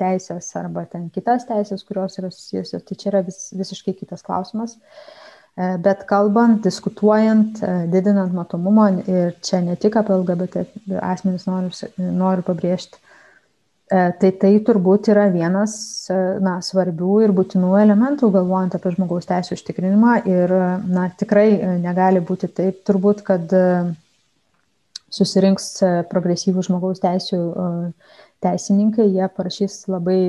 teisės arba ten kitas teisės, kurios yra susijusios, tai čia yra vis, visiškai kitas klausimas. Uh, bet kalbant, diskutuojant, e, didinant matomumą ir čia ne tik apie LGBT asmenys noriu, noriu pabrėžti, e, tai tai turbūt yra vienas na, svarbių ir būtinų elementų, galvojant apie žmogaus teisų užtikrinimą. Ir na, tikrai negali būti taip, turbūt, kad susirinks progresyvų žmogaus teisų teisininkai, jie parašys labai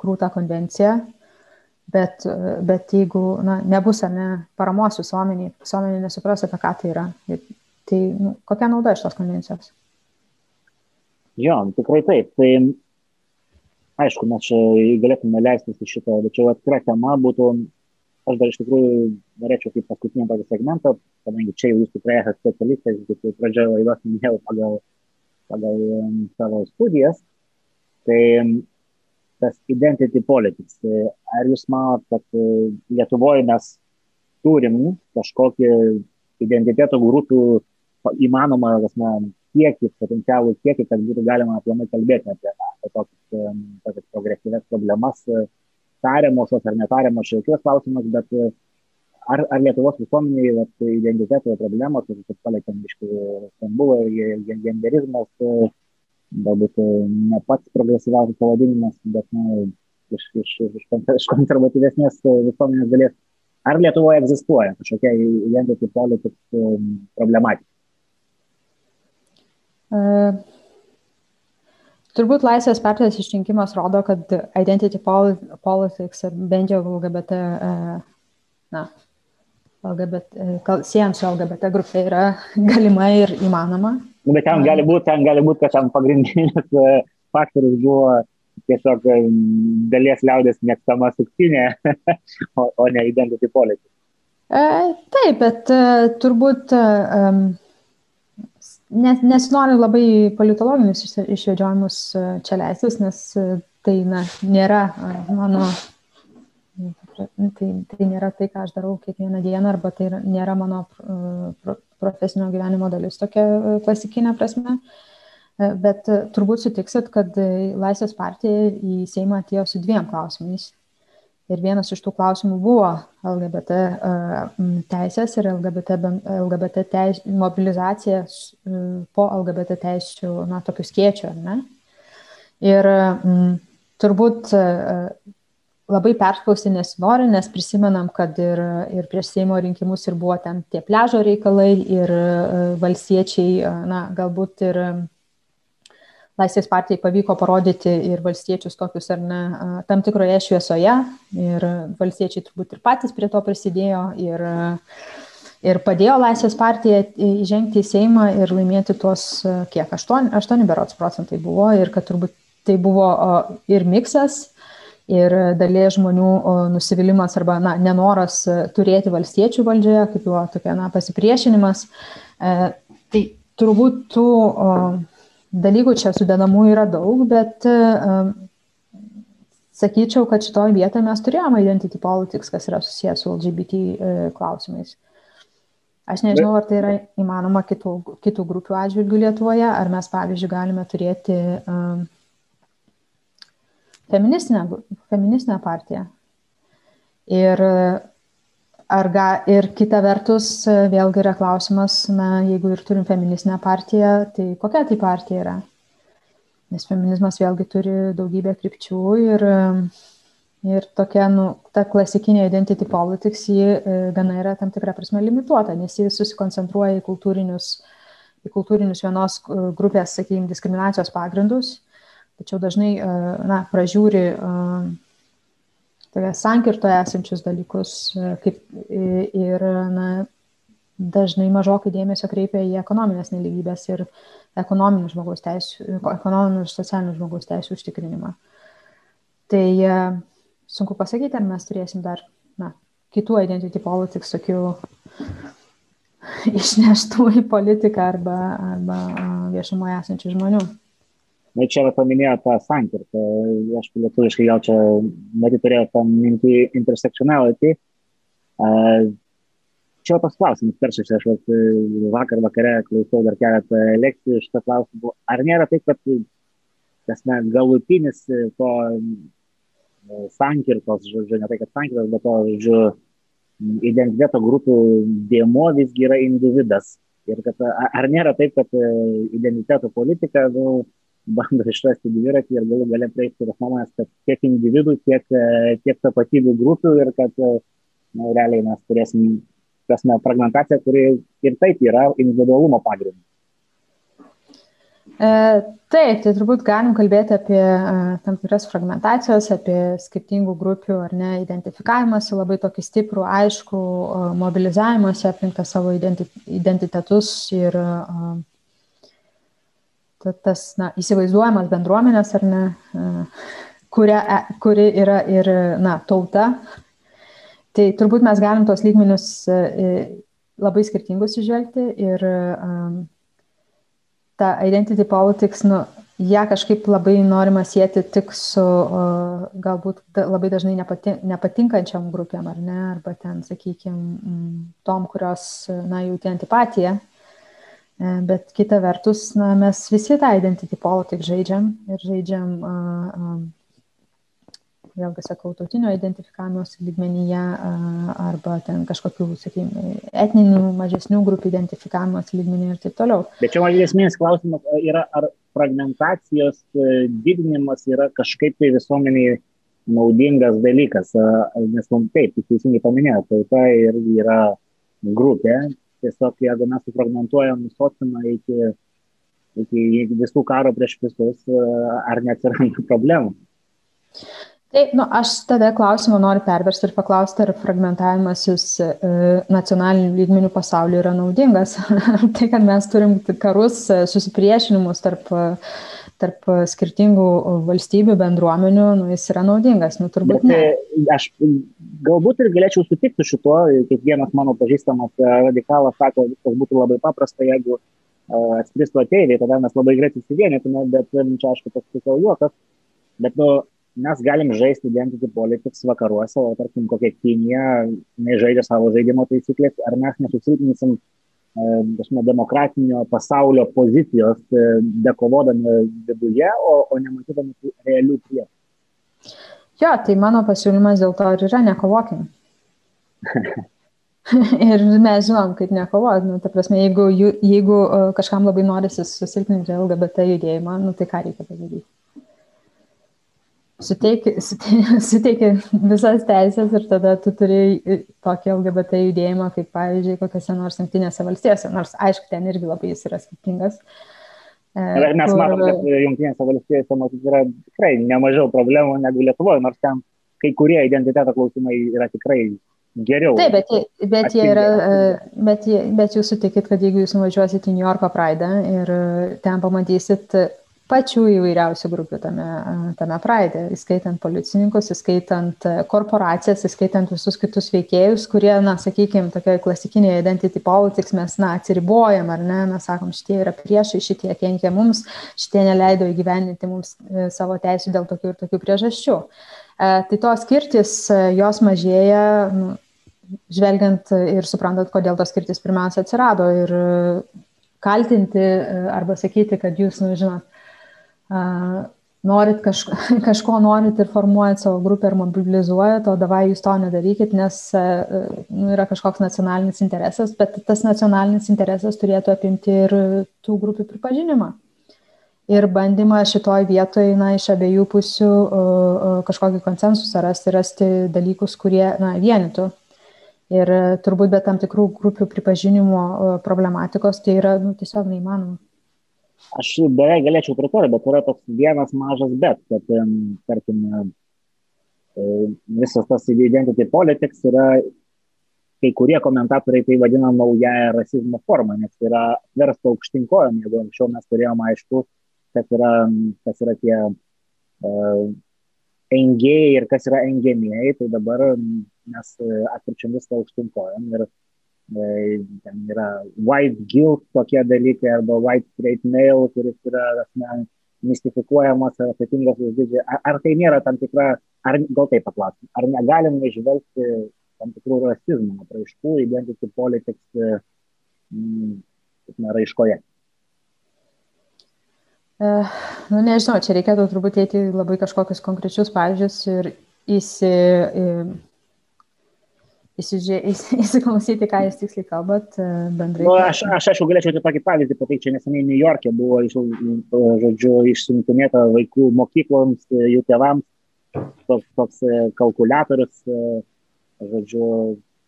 krūtą konvenciją Bet, bet jeigu na, nebus ar ne paramos visuomeniai, visuomenė nesupras, apie ką tai yra, tai nu, kokia nauda iš tos konvencijos? Jo, tikrai taip. Tai aišku, mes čia galėtume leistis į šitą, bet čia atskira tema būtų, aš dar iš tikrųjų norėčiau kaip paskutinį tokį segmentą, kadangi čia jūs tikrai esate specialistas, kaip pradžioje laidos minėjau pagal, pagal um, savo studijas, tai tas identity politics. Ar jūs manot, kad Lietuvoje mes turim kažkokį identiteto grupių įmanomą, kasme, kiekį, potencialų kiekį, kad būtų galima aplamai kalbėti apie, apie tokias, tokias progresyves problemas, tariamosios ar netariamos šiokios klausimas, bet ar, ar Lietuvos visuomeniai identiteto problemos, kaip paliekam iš stambulo, genderizmas, galbūt ne pats progresyviausias pavadinimas, bet na, iš, iš, iš, iš konservatyvesnės visuomenės dalies. Ar Lietuvoje egzistuoja kažkokia identity politics problematika? Uh, turbūt Laisvės partijos išrinkimas rodo, kad identity politics, bent jau LGBT, uh, na, LGBT, siejant su LGBT grupė yra galima ir įmanoma. Nu, bet ten gali būti, ten gali būti, kad ten pagrindinis faktorius buvo tiesiog dalies liaudės mėgstama suktinė, o, o ne identity politics. E, taip, bet e, turbūt um, nes, nesinori labai politologinius išvedžiojimus e, čia leistis, nes e, tai na, nėra mano, tai, tai nėra tai, ką aš darau kiekvieną dieną, arba tai nėra mano profesinio gyvenimo dalis tokia e, klasikinė prasme. Bet turbūt sutiksit, kad Laisvės partija į Seimą atėjo su dviem klausimais. Ir vienas iš tų klausimų buvo LGBT teisės ir LGBT, LGBT teis, mobilizacija po LGBT teisų, na, tokių skėčių, ar ne? Ir m, turbūt labai perspausti nesinori, nes prisimenam, kad ir, ir prieš Seimo rinkimus ir buvo ten tie pležo reikalai ir valstiečiai, na, galbūt ir Laisvės partijai pavyko parodyti ir valstiečius tokius ar ne tam tikroje šviesoje. Ir valstiečiai turbūt ir patys prie to prisidėjo ir, ir padėjo Laisvės partijai įžengti į Seimą ir laimėti tuos, kiek, 8, 8 berots procentai buvo. Ir kad turbūt tai buvo ir miksas ir dalies žmonių nusivylimas arba na, nenoras turėti valstiečių valdžioje, kaip jo tokia na, pasipriešinimas. E, tai turbūt tų o, dalykų čia sudedamų yra daug, bet um, sakyčiau, kad šitoje vietoje mes turėjome identity politics, kas yra susijęs su LGBT uh, klausimais. Aš nežinau, ar tai yra įmanoma kitų, kitų grupių atžvilgių Lietuvoje, ar mes, pavyzdžiui, galime turėti um, feministinę, feministinę partiją. Ir ga, ir kita vertus, vėlgi yra klausimas, na, jeigu ir turim feministinę partiją, tai kokia tai partija yra? Nes feminizmas vėlgi turi daugybę krypčių ir, ir tokia, nu, ta klasikinė identity politics, ji e, gana yra tam tikrą prasme limituota, nes ji susikoncentruoja į kultūrinius, į kultūrinius vienos e, grupės, sakykime, diskriminacijos pagrindus, tačiau dažnai, e, na, pražiūri toje sankirtoje esančius dalykus e, kaip ir na, dažnai mažokai dėmesio kreipia į ekonominės neligybės ir ekonominių žmogaus teisų, ekonominių ir socialinių žmogaus teisų užtikrinimą. Tai e, sunku pasakyti, ar mes turėsim dar na, kitų identity politics, tokių išneštų į politiką arba, arba viešumoje esančių žmonių. Na, čia paminėjo tą sankirtą, aš lietuviškai gal čia matyt turėjau tą mintį intersectionality. Čia toks klausimas, peršas, aš vat, vakar vakare klausiau dar keletą lekcijų šitą klausimą. Ar nėra taip, kad tas ne, galutinis to sankirtos, žodžiu, ne tai, kad sankirtos, bet to, žodžiu, identiteto grupių dėmo visgi yra individas. Ir kad ar nėra taip, kad identiteto politika, nu, bando išrasti dviratį ir galų galia prieiti tos nuomonės, kad tiek individų, tiek, e, tiek tapatybių grupių ir kad e, realiai mes turėsim prasme, fragmentaciją, kuri ir taip yra individualumo pagrindu. E, taip, tai turbūt galim kalbėti apie e, tam tikras fragmentacijos, apie skirtingų grupių ar ne identifikavimąsi, labai tokį stiprų, aišku, mobilizavimąsi aplink savo identitetus ir uh, tas na, įsivaizduojamas bendruomenės ar ne, kuria, e, kuri yra ir na, tauta. Tai turbūt mes galim tos lygmenius e, labai skirtingus išvelgti ir um, ta identity politics, nu, ją kažkaip labai norima sėti tik su galbūt labai dažnai nepati, nepatinkančiam grupėm, ar ne, arba ten, sakykime, tom, kurios, na, jauti antipatiją. E, bet kita vertus, na, mes visi tą identity politics žaidžiam ir žaidžiam vėlgi sakau, tautinio identifikavimosi lygmenyje arba ten kažkokių, sakykime, etninių mažesnių grupių identifikavimosi lygmenyje ir taip toliau. Bet čia man esminis klausimas yra, ar fragmentacijos e, didinimas yra kažkaip tai visuomeniai naudingas dalykas, nes mums taip, jūs teisingai paminėjote, tauta ir yra grupė, tiesiog jeigu mes sufragmentuojam sociumą iki, iki visų karo prieš visus, ar neatsiranda problemų. Tai, nu, aš tada klausimą noriu perversti ir paklausti, ar fragmentavimasis e, nacionalinių lygmenių pasaulyje yra naudingas. tai, kad mes turim karus, e, susipriešinimus tarp, tarp skirtingų valstybių, bendruomenių, nu, jis yra naudingas, nu, turbūt Bet, ne. E, aš galbūt ir galėčiau sutikti su šituo, kiekvienas mano pažįstamas e, radikalas sako, viskas būtų labai paprasta, jeigu atskristų ateiviai, tada mes labai greitai susivienytume, bet čia aišku toks pusiau juokas. Bet, nu, mes galim žaisti identity politics vakaruose, o tarkim kokia Kinija nežaidžia savo žaidimo taisyklės, ar mes nesusilpnysim e, demokratinio pasaulio pozicijos, e, dekovodami viduje, o, o nematydami realių priešų. Jo, tai mano pasiūlymas dėl to ir yra nekovokim. ir mes žinom, kaip nekovoti. Nu, ta prasme, jeigu, jeigu e, kažkam labai norisi susilpninti LGBT judėjimą, nu, tai ką reikia padaryti? suteiki, suteiki visas teisės ir tada tu turi tokį LGBT judėjimą, kaip pavyzdžiui, kokiose nors jungtinėse valstijose, nors aišku, ten irgi labai jis yra skirtingas. E, mes kur... matome, kad jungtinėse valstijose matyt yra tikrai nemažiau problemų negu Lietuvoje, nors ten kai kurie identiteto klausimai yra tikrai geriau. Taip, bet, bet, jie yra, e, bet, jie, bet jūs sutikit, kad jeigu jūs nuvažiuosite į New Yorko Pride ir ten pamatysit pačių įvairiausių grupių tame, tame praeidė, įskaitant policininkus, įskaitant korporacijas, įskaitant visus kitus veikėjus, kurie, na, sakykime, tokioje klasikinėje identity politics mes, na, atsiribojam, ar ne, mes sakom, šitie yra priešai, šitie kenkia mums, šitie neleido įgyveninti mums e, savo teisų dėl tokių ir tokių priežasčių. E, tai tos skirtis, e, jos mažėja, nu, žvelgiant ir suprantant, kodėl tos skirtis pirmiausia atsirado ir kaltinti arba sakyti, kad jūs, nu, žinot, norit kažko, kažko norit ir formuojat savo grupę ir mobilizuojat, o davai jūs to nedarykit, nes nu, yra kažkoks nacionalinis interesas, bet tas nacionalinis interesas turėtų apimti ir tų grupių pripažinimą. Ir bandymą šitoj vietoje, na, iš abiejų pusių kažkokį konsensusą rasti, rasti dalykus, kurie, na, vienytų. Ir turbūt be tam tikrų grupių pripažinimo problematikos tai yra, nu, tiesiog neįmanoma. Aš beveik galėčiau pritarti, bet yra toks vienas mažas bet, kad, tarkim, e, visas tas identity politics yra, kai kurie komentatoriai tai vadina naująją rasizmo formą, nes yra versta aukštinkojom, jeigu anksčiau mes turėjom aišku, kas yra, kas yra tie uh, engėjai ir kas yra engiamieji, tai dabar mes atvirčiam viską aukštinkojom ir uh, E, ten yra white guilt tokie dalykai arba white straight male, kuris yra asmen, mistifikuojamas ar atsakingas už didžiąją. Ar, ar tai nėra tam tikra, ar gal taip paklausim, ar negalim išvelgti tam tikrų rasizmo apraiškų identity politics mm, raiškoje? Uh, nu, nežinau, čia reikėtų turbūt eiti labai kažkokius konkrečius pavyzdžius ir įsi, įsiklausyti, ką jūs tiksliai kalbat e, bendrai. Nu, aš, aš aišku galėčiau tik tokį pavyzdį pateikti, neseniai New York'e buvo, iš, žodžiu, išsiuntinėta vaikų mokykloms, e, jų tėvams toks, toks e, kalkulatorius, žodžiu,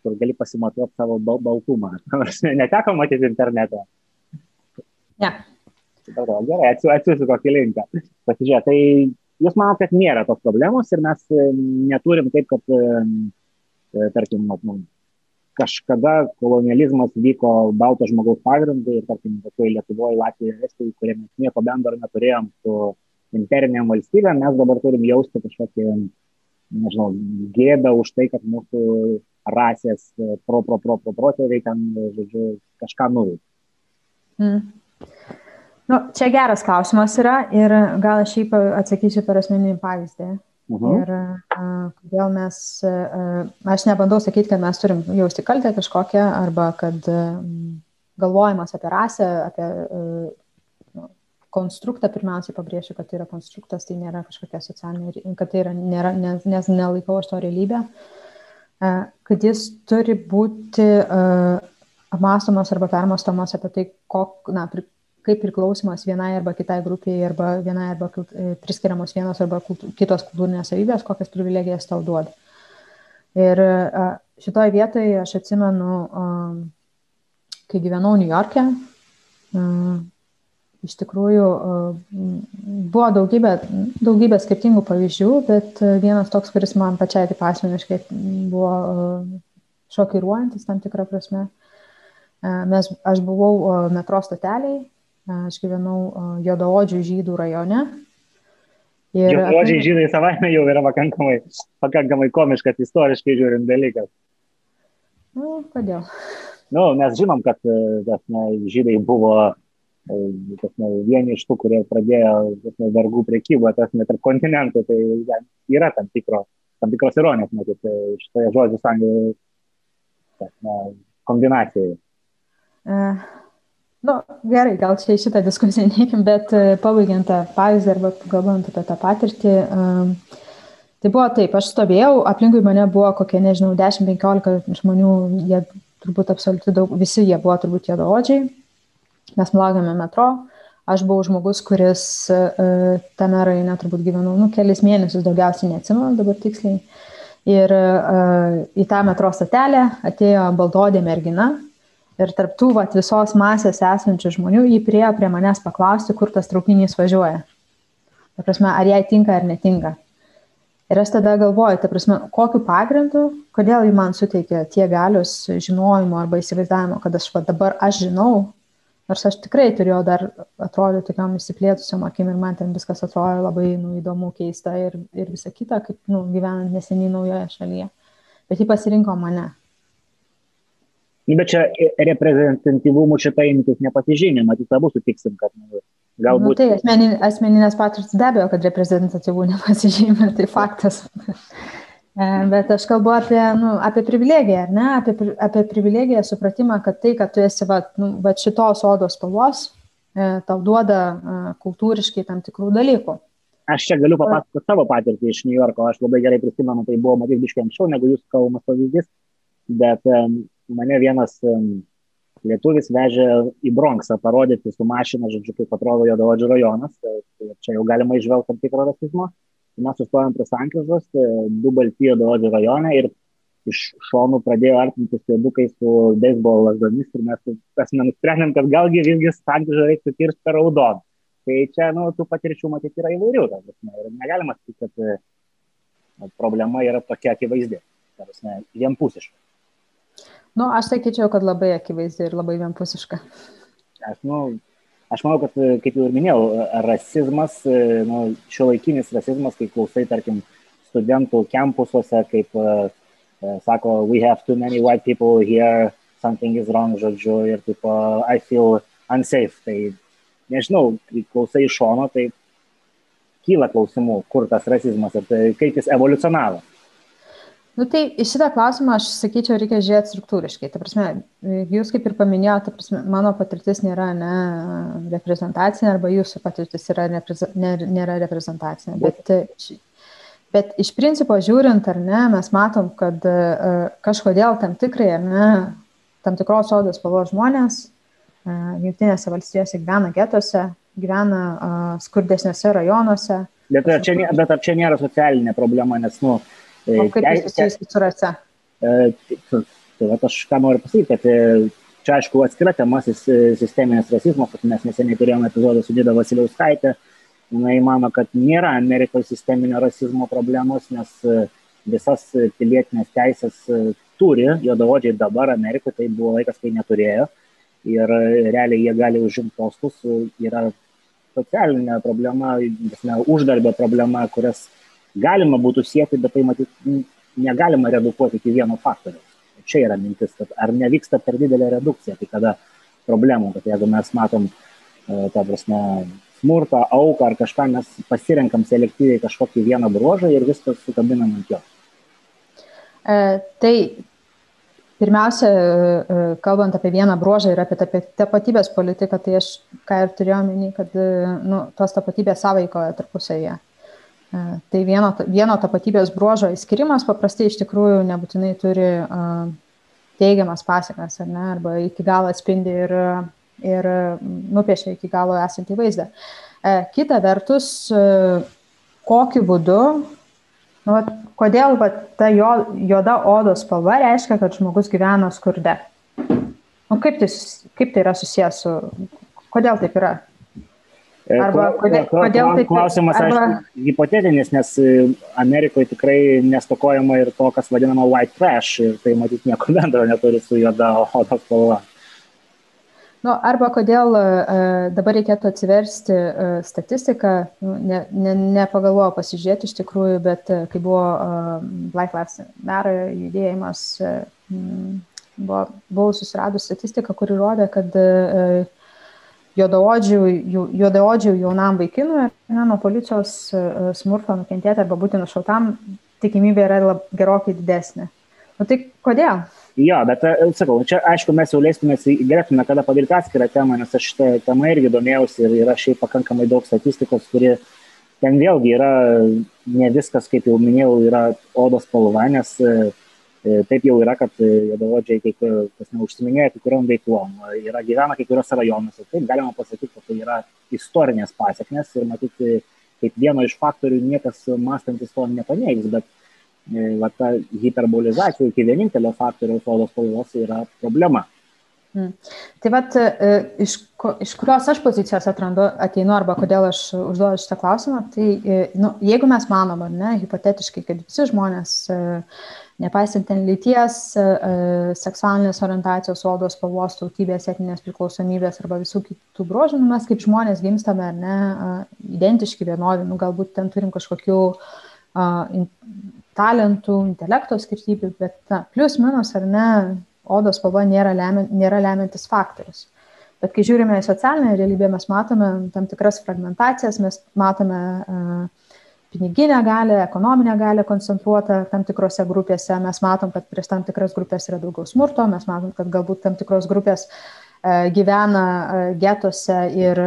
kur gali pasimatuoti savo bal baltumą. Neteko matyti internete. Ne. Gerai, atsiųsiu kokį linką. Pasižiūrėk, tai jūs manote, kad nėra tos problemos ir mes neturim taip, kad E, tarkim, nu, kažkada kolonializmas vyko balto žmogaus pagrindu ir, tarkim, tokioje Lietuvoje, Latvijoje, Estijoje, kurie mes nieko bendro neturėjom su imperiniam valstybėm, mes dabar turim jausti kažkokį, nežinau, gėdą už tai, kad mūsų rasės pro, pro, pro, pro protėviai ten, žodžiu, kažką nuveikė. Mm. Nu, čia geras klausimas yra ir gal aš šiaip atsakysiu per asmeninį pavyzdį. Mhm. Ir uh, kodėl mes, uh, aš nebandau sakyti, kad mes turim jausti kaltę kažkokią arba kad uh, galvojimas apie rasę, apie uh, konstruktą, pirmiausiai pabrėšiu, kad tai yra konstruktas, tai nėra kažkokia socialinė, kad tai yra, nėra, nes, nes nelaikau aš to realybę, uh, kad jis turi būti uh, apmąstomas arba permastomas apie tai, kok, na, pri, kaip priklausimas vienai arba kitai grupiai, arba vienai arba e, priskiriamos vienos arba kultūr, kitos kultūrinės savybės, kokias privilegijas tau duoda. Ir šitoje vietoje aš atsimenu, kai gyvenau New York'e, iš tikrųjų buvo daugybė, daugybė skirtingų pavyzdžių, bet vienas toks, kuris man pačiai taip asmeniškai buvo šokiruojantis tam tikrą prasme. Mes, aš buvau metro stoteliai Aš gyvenau Jodaodžių žydų rajone. Ir Jodaodžiai žydai savaime jau yra pakankamai, pakankamai komiškas istoriškai žiūrint dalykas. Nu, kodėl? Nu, mes žinom, kad tas, na, žydai buvo tas, na, vieni iš tų, kurie pradėjo tas, na, vergų priekybą, tas net tarp kontinentų, tai ja, yra tam, tikro, tam tikros ironijos, matyt, šitoje žodžių sąjungoje kombinacijoje. Uh. Nu, gerai, gal čia į šitą diskusiją neikim, bet e, pabaigiant tą pavyzdį arba galvojant apie tą patirtį, tai buvo taip, aš stovėjau, aplinkui mane buvo kokie, nežinau, 10-15 žmonių, jie turbūt absoliučiai daug, visi jie buvo turbūt jėdaodžiai, mes laukėme metro, aš buvau žmogus, kuris uh, tame rajone turbūt gyvenau, nu, kelis mėnesius daugiausiai neatsimenu dabar tiksliai. Ir uh, į tą metro statelę atėjo baldodė mergina, Ir tarptų vat, visos masės esančių žmonių jį priejo prie manęs paklausti, kur tas traukinys važiuoja. Ta prasme, ar jai tinka ar netinka. Ir aš tada galvoju, ta prasme, kokiu pagrindu, kodėl jį man suteikė tie galius žinojimo arba įsivaizdavimo, kad aš va, dabar aš žinau, nors aš tikrai turėjau dar atrodyti tokiam įsiplėtusiam akim ir man ten viskas atrodo labai nu, įdomu, keista ir, ir visa kita, kaip nu, gyvenant neseniai naujoje šalyje. Bet jį pasirinko mane. Nu, bet čia reprezentatyvumų šitą imtis nepasižymė, matyt, abu sutiksim, kad nu, galbūt. Nu, tai asmenin, asmeninės patirtis be abejo, kad reprezentatyvų nepasižymė, tai faktas. E, bet aš kalbu apie, nu, apie privilegiją, ne? apie, apie privilegiją, supratimą, kad tai, kad tu esi va, nu, va šitos odos spalvos, e, tau duoda e, kultūriškai tam tikrų dalykų. Aš čia galiu papasakoti savo patirtį iš New Yorko, aš labai gerai prisimenu, tai buvo matyt biškiai anksčiau negu jūs kalbamas pavyzdys, bet mane vienas lietuvis vežė į Bronxą parodyti su mašina, žodžiu, kaip atrodo Jodavodžio rajonas. Tai, tai čia jau galima išvelgti tam tikrą rasizmą. Mes sustojom prie sankryžos, e, du balti Jodavodžio rajone ir iš šonų pradėjo artintis pėdukai su beisbolo lasdomis ir mes mes nusprendėm, kad galgi visgi sankryžą reiktų kirsti per raudoną. Tai čia, nu, tų patirčių matyti yra įvairių. Ir negalima sakyti, kad e, problema yra tokia akivaizdi. Vienpusiška. Nu, aš sakyčiau, kad labai akivaizdi ir labai vienpusiška. Aš, nu, aš manau, kad, kaip jau ir minėjau, rasizmas, nu, šio laikinis rasizmas, kai klausai, tarkim, studentų kampusuose, kaip uh, sako, we have too many white people here, something is wrong, žodžiu, ir taip, uh, I feel unsafe. Tai nežinau, kai klausai iš šono, tai kyla klausimų, kur tas rasizmas ir tai, kaip jis evoliucionavo. Nu, tai į šitą klausimą aš sakyčiau, reikia žiūrėti struktūriškai. Ta prasme, jūs kaip ir paminėjote, prasme, mano patirtis nėra ne, reprezentacinė arba jūsų patirtis yra nepreze, nėra reprezentacinė. Bet, bet iš principo žiūrint, ar ne, mes matom, kad uh, kažkodėl tam tikrai, ar ne, tam tikros odos spalvos žmonės uh, jungtinėse valstijose gyvena getuose, gyvena uh, skurdesniuose rajonuose. Bet ar, čia, bet ar čia nėra socialinė problema, nes, nu, uh, O kaip tai susijusi su rase? Tai, tai aš ką noriu pasakyti, kad čia aišku atskira tema sisteminis rasizmas, kad mes neseniai turėjome epizodą su Dida Vasiliauskaitė, jinai mano, kad nėra Amerikos sisteminio rasizmo problemos, nes visas pilietinės teisės turi, juodavodžiai dabar Amerikoje, tai buvo laikas, kai neturėjo ir realiai jie gali užimti postus, yra socialinė problema, uždarbio problema, kurias galima būtų siekti, bet tai matyt negalima redukuoti iki vieno faktoriaus. Čia yra mintis, kad ar nevyksta per didelė redukcija, tai kada problemų, kad jeigu mes matom ta prasme, smurtą, auką ar kažką, mes pasirenkam selektyviai kažkokį vieną bruožą ir viskas sukabinam ant jo. E, tai pirmiausia, e, kalbant apie vieną bruožą ir apie, tapatybės politiką, tai aš ką ir turėjau minį, kad nu, tos tapatybės sąveikoja tarpusėje. Tai vieno, vieno tapatybės bruožo įskirimas paprastai iš tikrųjų nebūtinai turi uh, teigiamas pasiekmes, ar ne, arba iki galo atspindi ir ir nupiešia iki galo esantį vaizdą. E, kita vertus, e, kokiu būdu, nu, vat, kodėl vat, ta jo, juoda odos spalva reiškia, kad žmogus gyvena skurde. Nu, kaip, tai, kaip tai yra susijęs su, kodėl taip yra? E, arba kodėl, kodėl taip Klausimas, arba... aišku, hipotetinis, nes Amerikoje tikrai nestokojama ir to, kas vadinama white trash ir tai matyt nieko bendro neturi su juoda odos spalva. Nu, arba kodėl uh, dabar reikėtų atsiversti statistiką, nu, ne, ne, nepagalvojau pasižiūrėti iš tikrųjų, bet kai buvo Black Lives Matter judėjimas, buvo, buvau susiradus statistiką, kuri rodė, kad uh, juodaodžių, juodaodžių jaunam vaikinui ne, nuo policijos uh, smurto nukentėti arba būti nušautam tikimybė yra lab, gerokai didesnė. Nu, tai kodėl? Jo, bet e, sakau, čia aišku, mes jau leistumės, galėtume kada padaryti atskirą temą, nes aš šitą temą irgi domėjausi ir yra šiaip pakankamai daug statistikos, kuri ten vėlgi yra ne viskas, kaip jau minėjau, yra odos spalva, nes e, e, taip jau yra, kad juodaodžiai, kai kas neužsiminėja kai kuriam veiklom, yra gyvena kai kuriuose rajonuose. Taip galima pasakyti, kad tai yra istorinės pasiekmes ir matyti, kaip vieno iš faktorių niekas mąstantis to nepaneigs, bet E, va ta hiperbolizacija iki vienintelio faktoriaus odos spalvos yra problema. Hmm. Tai vat, e, iš, iš kurios aš pozicijos atrandu, ateinu arba kodėl aš užduodu šitą klausimą, tai e, nu, jeigu mes manom, ar ne, hipotetiškai, kad visi žmonės, nepaisant ten lyties, seksualinės orientacijos, odos spalvos, tautybės, etinės priklausomybės arba visų kitų bruožų, nu, mes kaip žmonės gimstame, ar ne, identiški vienodi, nu, galbūt ten turim kažkokių talentų, intelekto skirtybių, bet na, plus minus ar ne, odos spalva nėra, lemia, nėra lemiantis faktorius. Bet kai žiūrime į socialinę realybę, mes matome tam tikras fragmentacijas, mes matome uh, piniginę galę, ekonominę galę koncentruotą tam tikrose grupėse, mes matom, kad prieš tam tikras grupės yra daugiau smurto, mes matom, kad galbūt tam tikros grupės uh, gyvena uh, getuose ir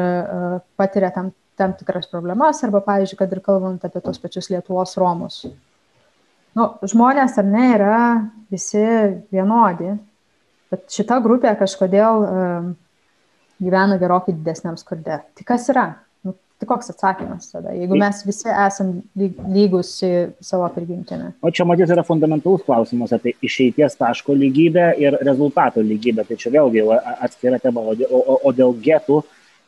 patiria tam, tam tikras problemas, arba, pavyzdžiui, kad ir kalbant apie tos pačius Lietuvos Romus nu, žmonės ar ne yra visi vienodi, bet šita grupė kažkodėl um, gyvena gerokai didesniam skurde. Tai kas yra? Nu, tai koks atsakymas tada, jeigu mes visi esam lygus savo prigimtinę? O čia matyt yra fundamentalus klausimas apie išeities taško lygybę ir rezultato lygybę. Tai čia vėlgi atskira tema, o, o, o dėl getų,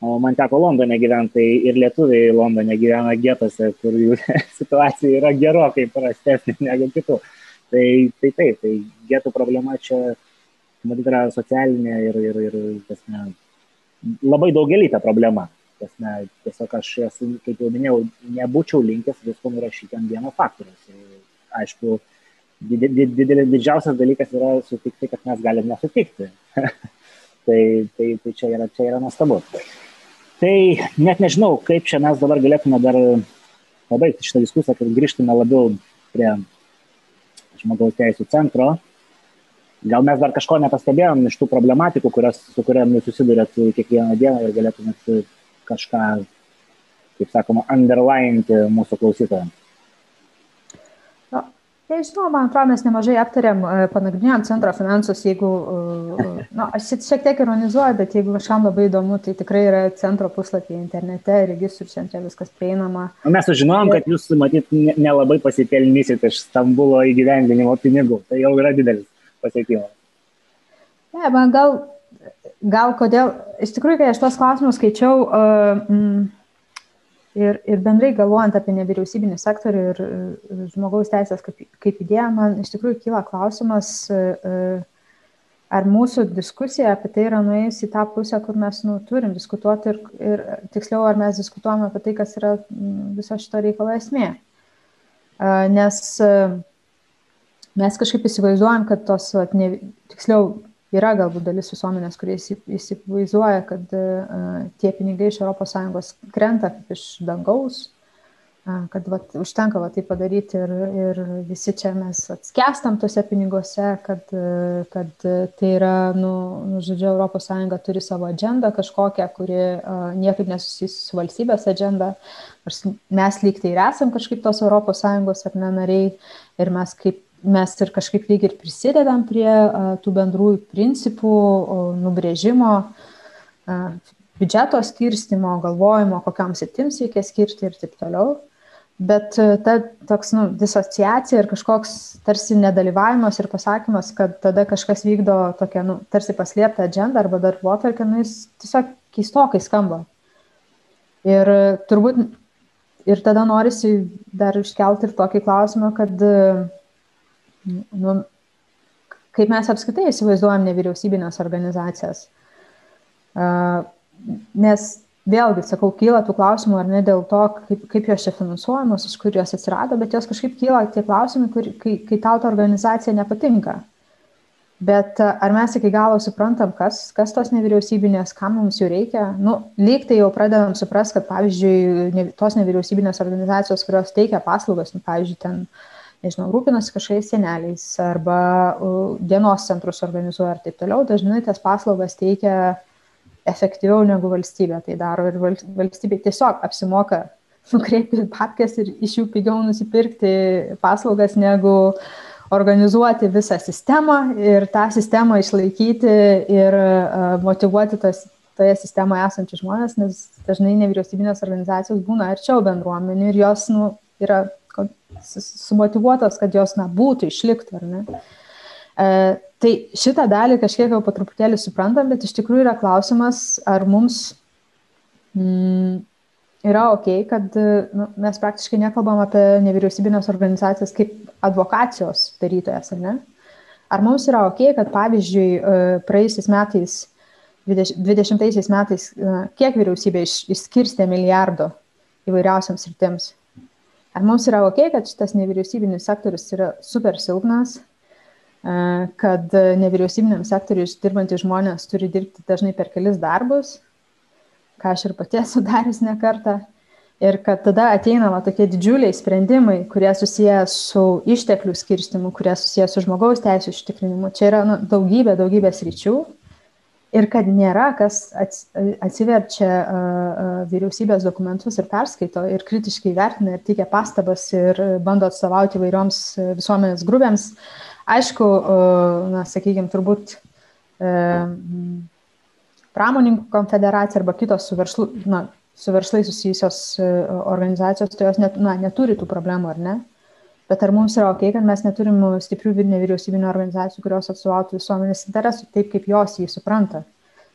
O man teko Londone gyventi, tai ir lietuviai Londone gyvena getuose, kur jų situacija yra gerokai prastesnė negu kitų. Tai, tai taip, tai getų problema čia, matyt, yra socialinė ir, ir, ir tasme, labai daugelyta problema. Tasme, tiesiog aš esu, kaip jau minėjau, nebūčiau linkęs visko nurašyti ant vieno faktoriaus. Aišku, didelis, didžiausias dalykas yra sutikti, kad mes galime nesutikti. tai, tai, tai čia yra, čia yra nuostabu. Tai net nežinau, kaip čia mes dabar galėtume dar pabaigti šitą diskusiją, kad grįžtume labiau prie žmogaus teisų centro. Gal mes dar kažko nepastebėjom iš tų problematikų, kurias, su kuriamis susidurėt kiekvieną dieną ir galėtumėt kažką, kaip sakoma, underlinti mūsų klausytojams. Žinoma, man atrodo, mes nemažai aptarėm, e, panagrinėjom centro finansus, jeigu, e, e, na, aš šiek tiek ironizuoju, bet jeigu kažkam labai įdomu, tai tikrai yra centro puslapyje internete, registrų centre viskas prieinama. Mes sužinojom, kad jūs, matyt, nelabai pasipelnysit iš Stambulo įgyvendinimo pinigų. Tai jau yra didelis pasiekimas. Ne, man gal, gal kodėl, iš tikrųjų, kai aš tos klausimus skaičiau, uh, mm, Ir, ir bendrai galvojant apie nevyriausybinį sektorių ir, ir žmogaus teisės kaip, kaip idėją, man iš tikrųjų kyla klausimas, e, ar mūsų diskusija apie tai yra nuėjusi į tą pusę, kur mes nu, turim diskutuoti ir, ir tiksliau, ar mes diskutuojame apie tai, kas yra viso šito reikalo esmė. Nes mes kažkaip įsivaizduojam, kad tos, vat, ne, tiksliau, yra galbūt dalis visuomenės, kurie įsivaizduoja, kad tie pinigai iš ES krenta kaip iš dangaus, kad vat, užtenka va, tai padaryti ir, ir visi čia mes atskestam tuose piniguose, kad, kad tai yra, nu, nu žodžiu, ES turi savo agendą kažkokią, kuri uh, niekaip nesusijusi su valstybės agenda, nors mes lyg tai ir esam kažkaip tos ES ar ne nariai ir mes kaip mes ir kažkaip lyg ir prisidedam prie tų bendrųjų principų nubrėžimo, biudžeto skirstimo, galvojimo, kokiam sitims reikia skirti ir taip toliau. Bet ta toks, nu, disociacija ir kažkoks tarsi nedalyvavimas ir pasakymas, kad tada kažkas vykdo tokią, nu, tarsi paslėptą agendą arba darbo atvarkę, nu, jis tiesiog keistokai skamba. Ir turbūt ir tada norisi dar iškelti ir tokį klausimą, kad, nu, kaip mes apskaitai įsivaizduojam nevyriausybinės organizacijas. Uh, nes vėlgi, sakau, kyla tų klausimų ar ne dėl to, kaip, kaip jos čia finansuojamos, iš kur jos atsirado, bet jos kažkaip kyla tie klausimai, kur, kai, kai tau ta organizacija nepatinka. Bet ar mes iki galo suprantam, kas, kas tos nevyriausybinės, kam mums jų reikia? Nu, lyg tai jau pradedam suprasti, kad, pavyzdžiui, tos nevyriausybinės organizacijos, kurios teikia paslaugas, nu, pavyzdžiui, ten, nežinau, rūpinasi kažkokiais seneliais arba dienos centrus organizuoja ir taip toliau, dažnai tas paslaugas teikia efektyviau negu valstybė tai daro ir valstybė tiesiog apsimoka nukreipti papkes ir iš jų pigiau nusipirkti paslaugas negu organizuoti visą sistemą ir tą sistemą išlaikyti ir motivuoti tas, toje sistemoje esančius žmonės, nes dažnai nevyriausybinės organizacijos būna arčiau bendruomenių ir jos nu, yra sumotivuotos, kad jos na, būtų, išliktų, ar ne. E, Tai šitą dalį kažkiek jau po truputėlį suprantam, bet iš tikrųjų yra klausimas, ar mums mm, yra ok, kad nu, mes praktiškai nekalbam apie nevyriausybinės organizacijas kaip advokacijos darytojas, ar ne? Ar mums yra ok, kad pavyzdžiui e, praėjusiais metais, 20 metais, kiek vyriausybė išskirstė milijardo įvairiausiams rytims? Ar mums yra ok, kad šitas nevyriausybinis sektorius yra super silpnas, kad nevyriausybiniam sektoriui dirbantys žmonės turi dirbti dažnai per kelis darbus, ką aš ir pati esu darius ne kartą. Ir kad tada ateina va, tokie didžiuliai sprendimai, kurie susiję su išteklių skirstimu, kurie susiję su žmogaus teisų užtikrinimu. Čia yra nu, daugybė, daugybė sričių. Ir kad nėra, kas atsiverčia vyriausybės dokumentus ir perskaito ir kritiškai vertina ir teikia pastabas ir bando atstovauti įvairioms visuomenės grupėms, Aišku, na, sakykime, turbūt pramoninkų konfederacija arba kitos su, verslu, na, su verslai susijusios organizacijos, tai jos net, na, neturi tų problemų, ar ne? Bet ar mums yra ok, kad mes neturim stiprių nevyriausybinio organizacijų, kurios atstovautų visuomenės interesų taip, kaip jos jį supranta.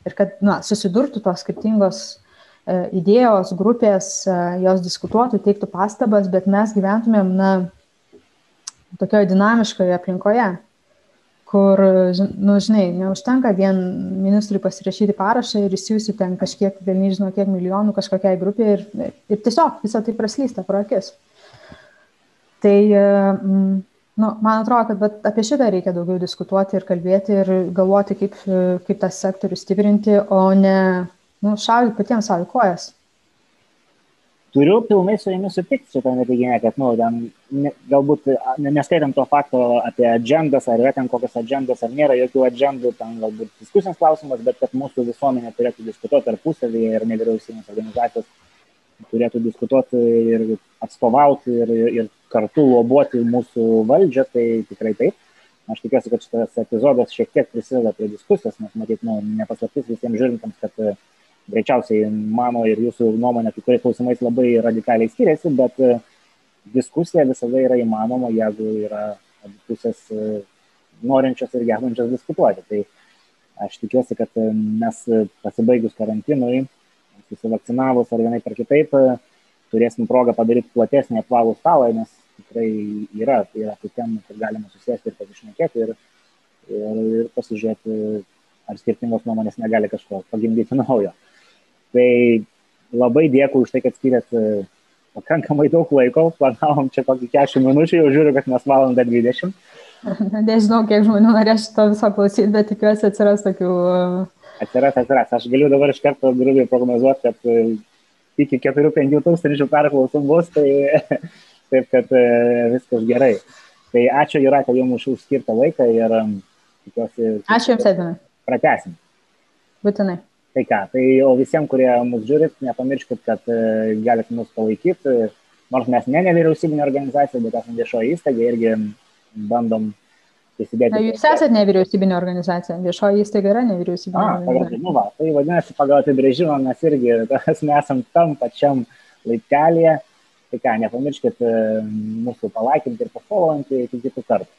Ir kad na, susidurtų tos skirtingos e, idėjos, grupės, e, jos diskutuotų, teiktų pastabas, bet mes gyventumėm, na, tokioje dinamiškoje aplinkoje, kur, nu, žinai, neužtenka vien ministrui pasirašyti parašą ir įsiūsi ten kažkiek, vėl nežinau, kiek milijonų kažkokiai grupiai ir, ir tiesiog visą tai praslysta pro akis. Tai, mm, nu, man atrodo, kad apie šitą reikia daugiau diskutuoti ir kalbėti ir galvoti, kaip, kaip tas sektorius stiprinti, o ne nu, šaudyti patiems savo kojas. Turiu pilnai su jumis sutikti šitame teiginė, kad, nu, ten, ne, galbūt neskaitant to fakto apie agendas, ar yra ten kokios agendas, ar nėra jokių agendų, ten galbūt diskusijos klausimas, bet kad mūsų visuomenė turėtų diskutuoti tarpusavyje ir nevyriausybinės organizacijos turėtų diskutuoti ir atstovauti ir, ir kartu lobuoti mūsų valdžią, tai tikrai taip. Aš tikiuosi, kad šitas epizodas šiek tiek prisideda prie diskusijos, nes matyt, nu, nepaslaptis visiems žiūrintams, kad greičiausiai mano ir jūsų nuomonė kai kuriais klausimais labai radikaliai skiriasi, bet e, diskusija visada yra įmanoma, jeigu yra pusės e, norinčios ir gebančios diskutuoti. Tai aš tikiuosi, kad e, mes pasibaigus karantinui, susivakcinavus ar vienai per kitaip, turėsim progą padaryti platesnį apvalų stalą, nes tikrai yra, tai yra tų temų, kur galima susėsti ir pasišnekėti ir, ir, ir pasižiūrėti, ar skirtingos nuomonės negali kažko pagimdyti naujo. Tai labai dėkui už tai, kad skiriat e, pakankamai daug laiko, planavom čia kokį 40 minučių, jau žiūriu, kad mes valandą 20. Nežinau, kiek žmonių norės šito viso klausyti, bet tikiuosi atsiras tokių. Atsiras, atsiras. Aš galiu dabar iš karto grubiai prognozuoti, kad e, iki 4-5 tūkstančių perklausų bus, tai taip kad e, viskas gerai. Tai ačiū Juratė jums už skirtą laiką ir tikiuosi. Ačiū Jums, Edvinai. Pratesim. Būtinai. Tai ką, tai o visiems, kurie mus žiūrit, nepamirškit, kad uh, galite mus palaikyti, nors mes ne nevyriausybinė organizacija, bet esame viešoji įstaiga irgi bandom prisidėti. Na, jūs esate nevyriausybinė organizacija, viešoji įstaiga yra nevyriausybinė. A, pagal, nu va, tai vadinasi, pagal apibrėžimą mes irgi mes esam tam pačiam laiptelėje. Tai ką, nepamirškit mūsų palaikinti ir pafollowinti iki kitų kartų.